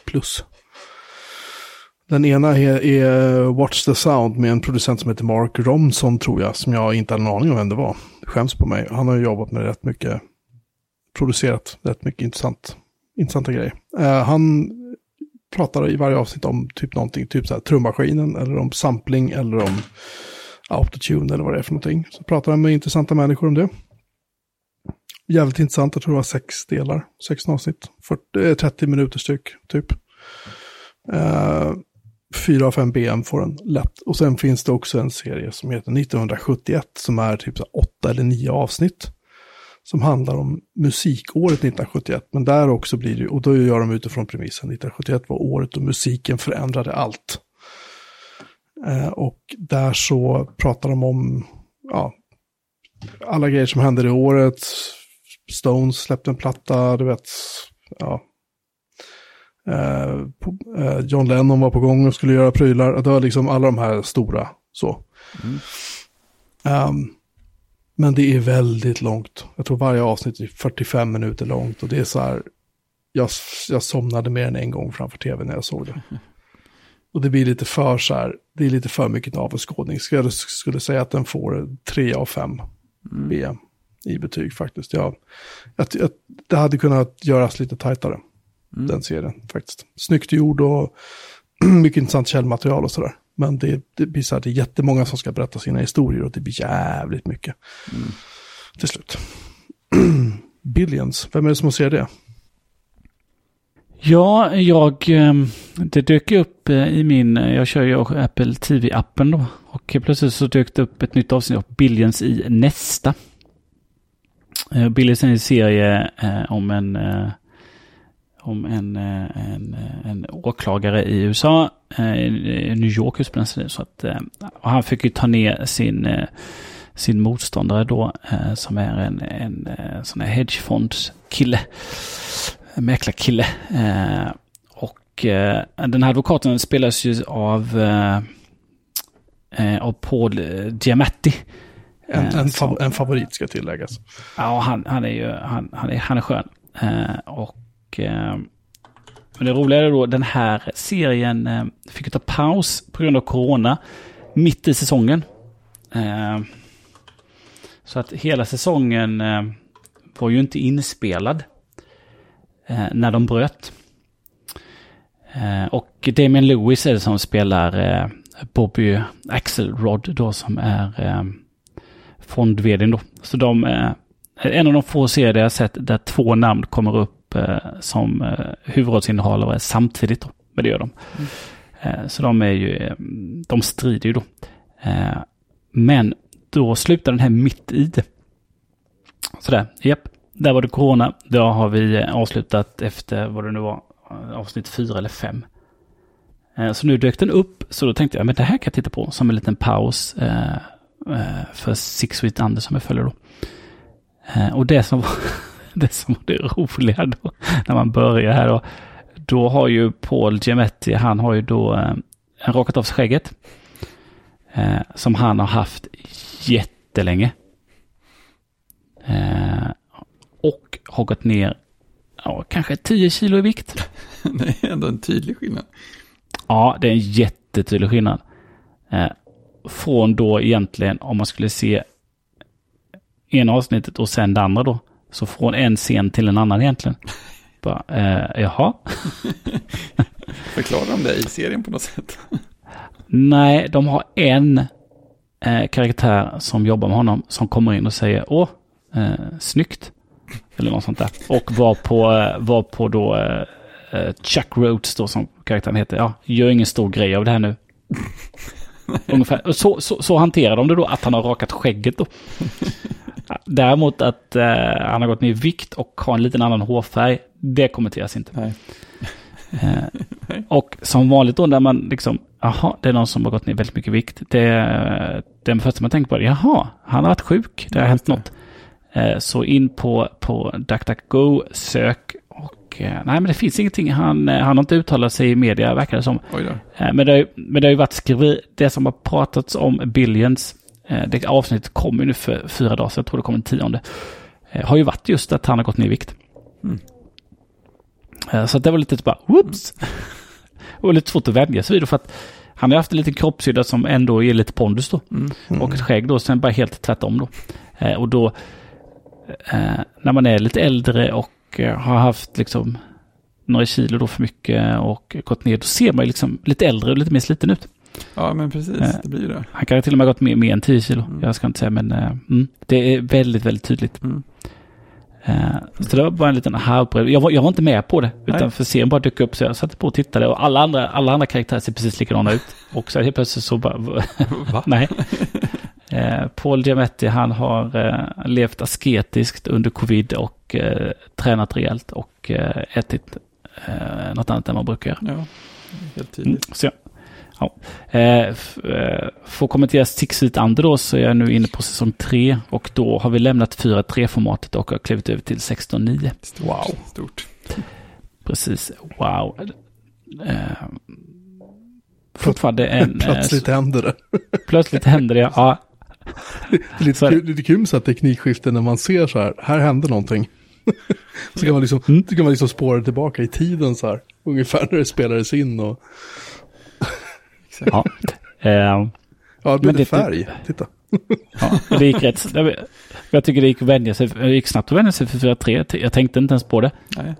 Den ena är, är Watch the Sound med en producent som heter Mark Romson tror jag, som jag inte hade en aning om vem det var. Skäms på mig. Han har ju jobbat med rätt mycket, producerat rätt mycket intressant, intressanta grejer. Eh, han pratar i varje avsnitt om typ någonting, typ så här trummaskinen eller om sampling eller om autotune eller vad det är för någonting. Så pratar han med intressanta människor om det. Jävligt intressant, jag tror det var sex delar, sex avsnitt, 40, 30 eh, minuter styck typ. Eh, Fyra av fem BM får den lätt. Och sen finns det också en serie som heter 1971 som är typ åtta eller nio avsnitt. Som handlar om musikåret 1971. Men där också blir det, och då gör de utifrån premissen, 1971 var året då musiken förändrade allt. Eh, och där så pratar de om, ja, alla grejer som hände det året. Stones släppte en platta, du vet, ja, John Lennon var på gång och skulle göra prylar. Det var liksom alla de här stora så. Mm. Ehm, men det är väldigt långt. Jag tror varje avsnitt är 45 minuter långt och det är så här. Jag, jag somnade mer än en gång framför tv när jag såg det. Och det blir lite för så här, det är lite för mycket navelskådning. Jag skulle säga att den får 3 av 5 Mm. BM i betyg faktiskt. Jag, jag, jag, det hade kunnat göras lite tajtare Mm. den serien faktiskt. Snyggt gjord och mycket intressant källmaterial och sådär. Men det, det blir så här, det är jättemånga som ska berätta sina historier och det blir jävligt mycket. Mm. Till slut. Billions, vem är det som ser det? Ja, jag... ehm, Det dök upp eh, i min... Jag kör ju Apple TV-appen då. Och plötsligt så dök det upp ett nytt avsnitt av Billions i nästa. Eh, Billions är en serie eh, om en... Om en, eh, en, eh, en åklagare i USA. eh, I New York det. Så att, och han fick ju ta ner sin... sin motståndare då, som är en, en sån här hedgefondskille. Mäklarkille. Och den här advokaten spelas ju av, av Paul Giamatti. En, en, fav, en favorit ska tilläggas. Ja, han, han är ju han, han, är, han är skön. Och men eh, det roliga är då, den här serien eh, fick ta paus på grund av corona mitt i säsongen. Eh, så att hela säsongen eh, var ju inte inspelad eh, när de bröt. Eh, och Damien Lewis är det som spelar eh, Bobby Axelrod då som är eh, fond då. Så de, eh, en av de få serier jag sett där två namn kommer upp eh, som eh, huvudrollsinnehavare samtidigt. Då. Men det gör de. Eh, så de är ju, eh, de strider ju då. Men då slutar den här mitt i. Sådär, japp. Där var det corona. Då har vi avslutat efter vad det nu var, avsnitt fyra eller fem. Så nu dök den upp, så då tänkte jag, men det här kan jag titta på som en liten paus för Six Feet Under som jag följer då. Och det som var det, som var det roliga då, när man börjar här då, då har ju Paul Giamatti, han har ju då eh, rakat av sig skägget. Eh, som han har haft jättelänge. Eh, och har gått ner, ja, kanske 10 kilo i vikt. Det är ändå en tydlig skillnad. Ja, det är en jättetydlig skillnad. Eh, från då egentligen, om man skulle se ena avsnittet och sen det andra då. Så från en scen till en annan egentligen. Bara, eh, jaha? Förklarar de det i serien på något sätt? Nej, de har en eh, karaktär som jobbar med honom som kommer in och säger åh, eh, snyggt. Eller något sånt där. Och var på, eh, var på då eh, eh, Chuck Rhodes då som karaktären heter. Ja, gör ingen stor grej av det här nu. Ungefär. Och Så, så, så hanterar de det då, att han har rakat skägget då. Däremot att eh, han har gått ner i vikt och har en liten annan hårfärg, det kommenteras inte. Nej. Eh, och som vanligt då när man liksom, jaha, det är någon som har gått ner väldigt mycket vikt. Det är den första man tänker på, jaha, han har varit sjuk, det har hänt något. Eh, så in på, på DuckDuckGo, sök och eh, nej men det finns ingenting. Han, han har inte uttalat sig i media verkar det som. Men det, har ju- men det har ju varit skriveri, det som har pratats om Billions, det avsnittet kom ju nu för fyra dagar sedan, jag tror det kom den tionde, eh, har ju varit just att han har gått ner i vikt. Mm. Eh, Så att det var lite bara, whoops! och lite svårt att vänja sig vid det, för att han har haft en liten kroppshydda som ändå ger lite pondus då. Mm. Och ett skägg då, sen bara helt tvärtom då. Eh, och då, eh, när man är lite äldre och eh, har haft liksom några kilo då för mycket och gått ner, då ser man ju liksom lite äldre och lite mer sliten ut. Ja, men precis. Eh. Det blir det. Han kan till och med ha gått mer, mer än 10 kilo. Mm. Jag ska inte säga, men eh, mm, det är väldigt, väldigt tydligt. Mm. Eh, så det var bara en liten halvbrev. Jag jag var inte med på det, utan Nej. för serien bara dök upp så jag satte på och tittade och alla andra, alla andra karaktärer ser precis likadana ut. Och så helt plötsligt så bara, Va? nej. Eh, Paul Giametti, han har eh, levt asketiskt under covid och eh, tränat rejält och ätit något annat än man brukar göra. Ja, helt Mm, tydligt. så, ja. eh, eh, får kommentera Six Feet Under då så är jag nu inne på säsong 3 och då har vi lämnat 4.3-formatet och har klivit över till 16.9. Stort. Wow. Stort. Precis, wow. Eh, fortfarande en... Plötsligt händer det. plötsligt händer det, ja. Det är lite, kul, lite kul med så här teknikskiften när man ser så här, här hände någonting. så kan man liksom, Mm. så kan man liksom spåra tillbaka i tiden så här, ungefär när det spelades in och, Exakt. ja. Eh, ja, det Men blev det- det färg. Titta. Ja, det gick rätt. Jag, tycker det gick, att vänja sig, det gick snabbt att vänja sig för 4-3. Jag tänkte inte ens på det. Nej.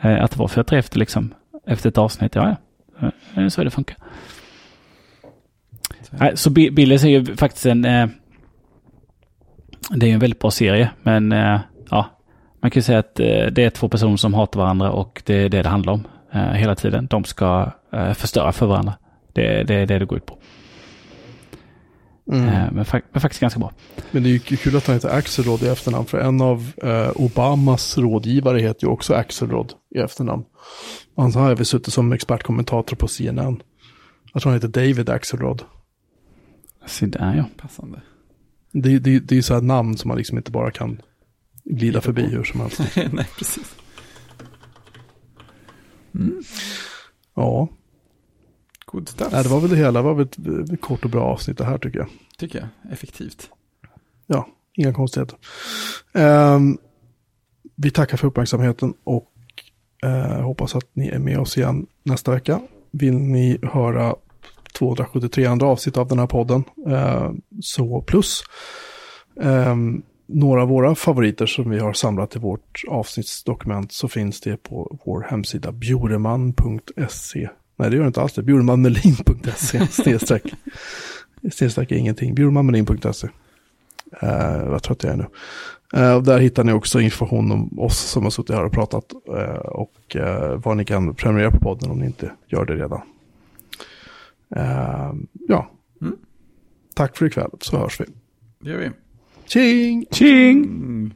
Eh, Att det var 4-3 efter, liksom, efter ett avsnitt. Ja, ja. Eh, Så är det funkar. Så- Nej, så Bi- Billys är ju faktiskt en... Eh, det är ju en väldigt bra serie, men eh, ja. Man kan ju säga att eh, det är två personer som hatar varandra och det är det det handlar om eh, hela tiden. De ska eh, förstöra för varandra. Det, det är det det går ut på. Mm. Eh, men, men faktiskt ganska bra. Men det är ju kul att han heter Axelrod i efternamn, för en av eh, Obamas rådgivare heter ju också Axelrod i efternamn. Han har även suttit som expertkommentator på CNN. Jag tror han heter David Axelrod. Så där ja. Passande. Det, det, det är ju så här namn som man liksom inte bara kan glida förbi hur som helst. Nej, precis. Ja, Good stuff. Nej, det var väl det hela. Det var väl ett eh, kort och bra avsnitt det här tycker jag. Tycker jag. Effektivt. Ja, inga konstigheter. Ehm, vi tackar för uppmärksamheten och eh, hoppas att ni är med oss igen nästa vecka. Vill ni höra 273 andra avsnitt av den här podden, eh, så plus ehm, några av våra favoriter som vi har samlat i vårt avsnittsdokument så finns det på vår hemsida bjureman.se. Nej, det gör det inte alls det. Bjuremanmelin.se snedstreck. Snedstreck är ingenting. Bjuremanmelin.se. Uh, vad trött jag är nu. Eh, och där hittar ni också information om oss som har suttit här och pratat eh, och uh, vad ni kan prenumerera på podden om ni inte gör det redan. Eh, ja, Mm. tack för ikväll så hörs vi. Det gör vi. Tjing! Tjing! Mm.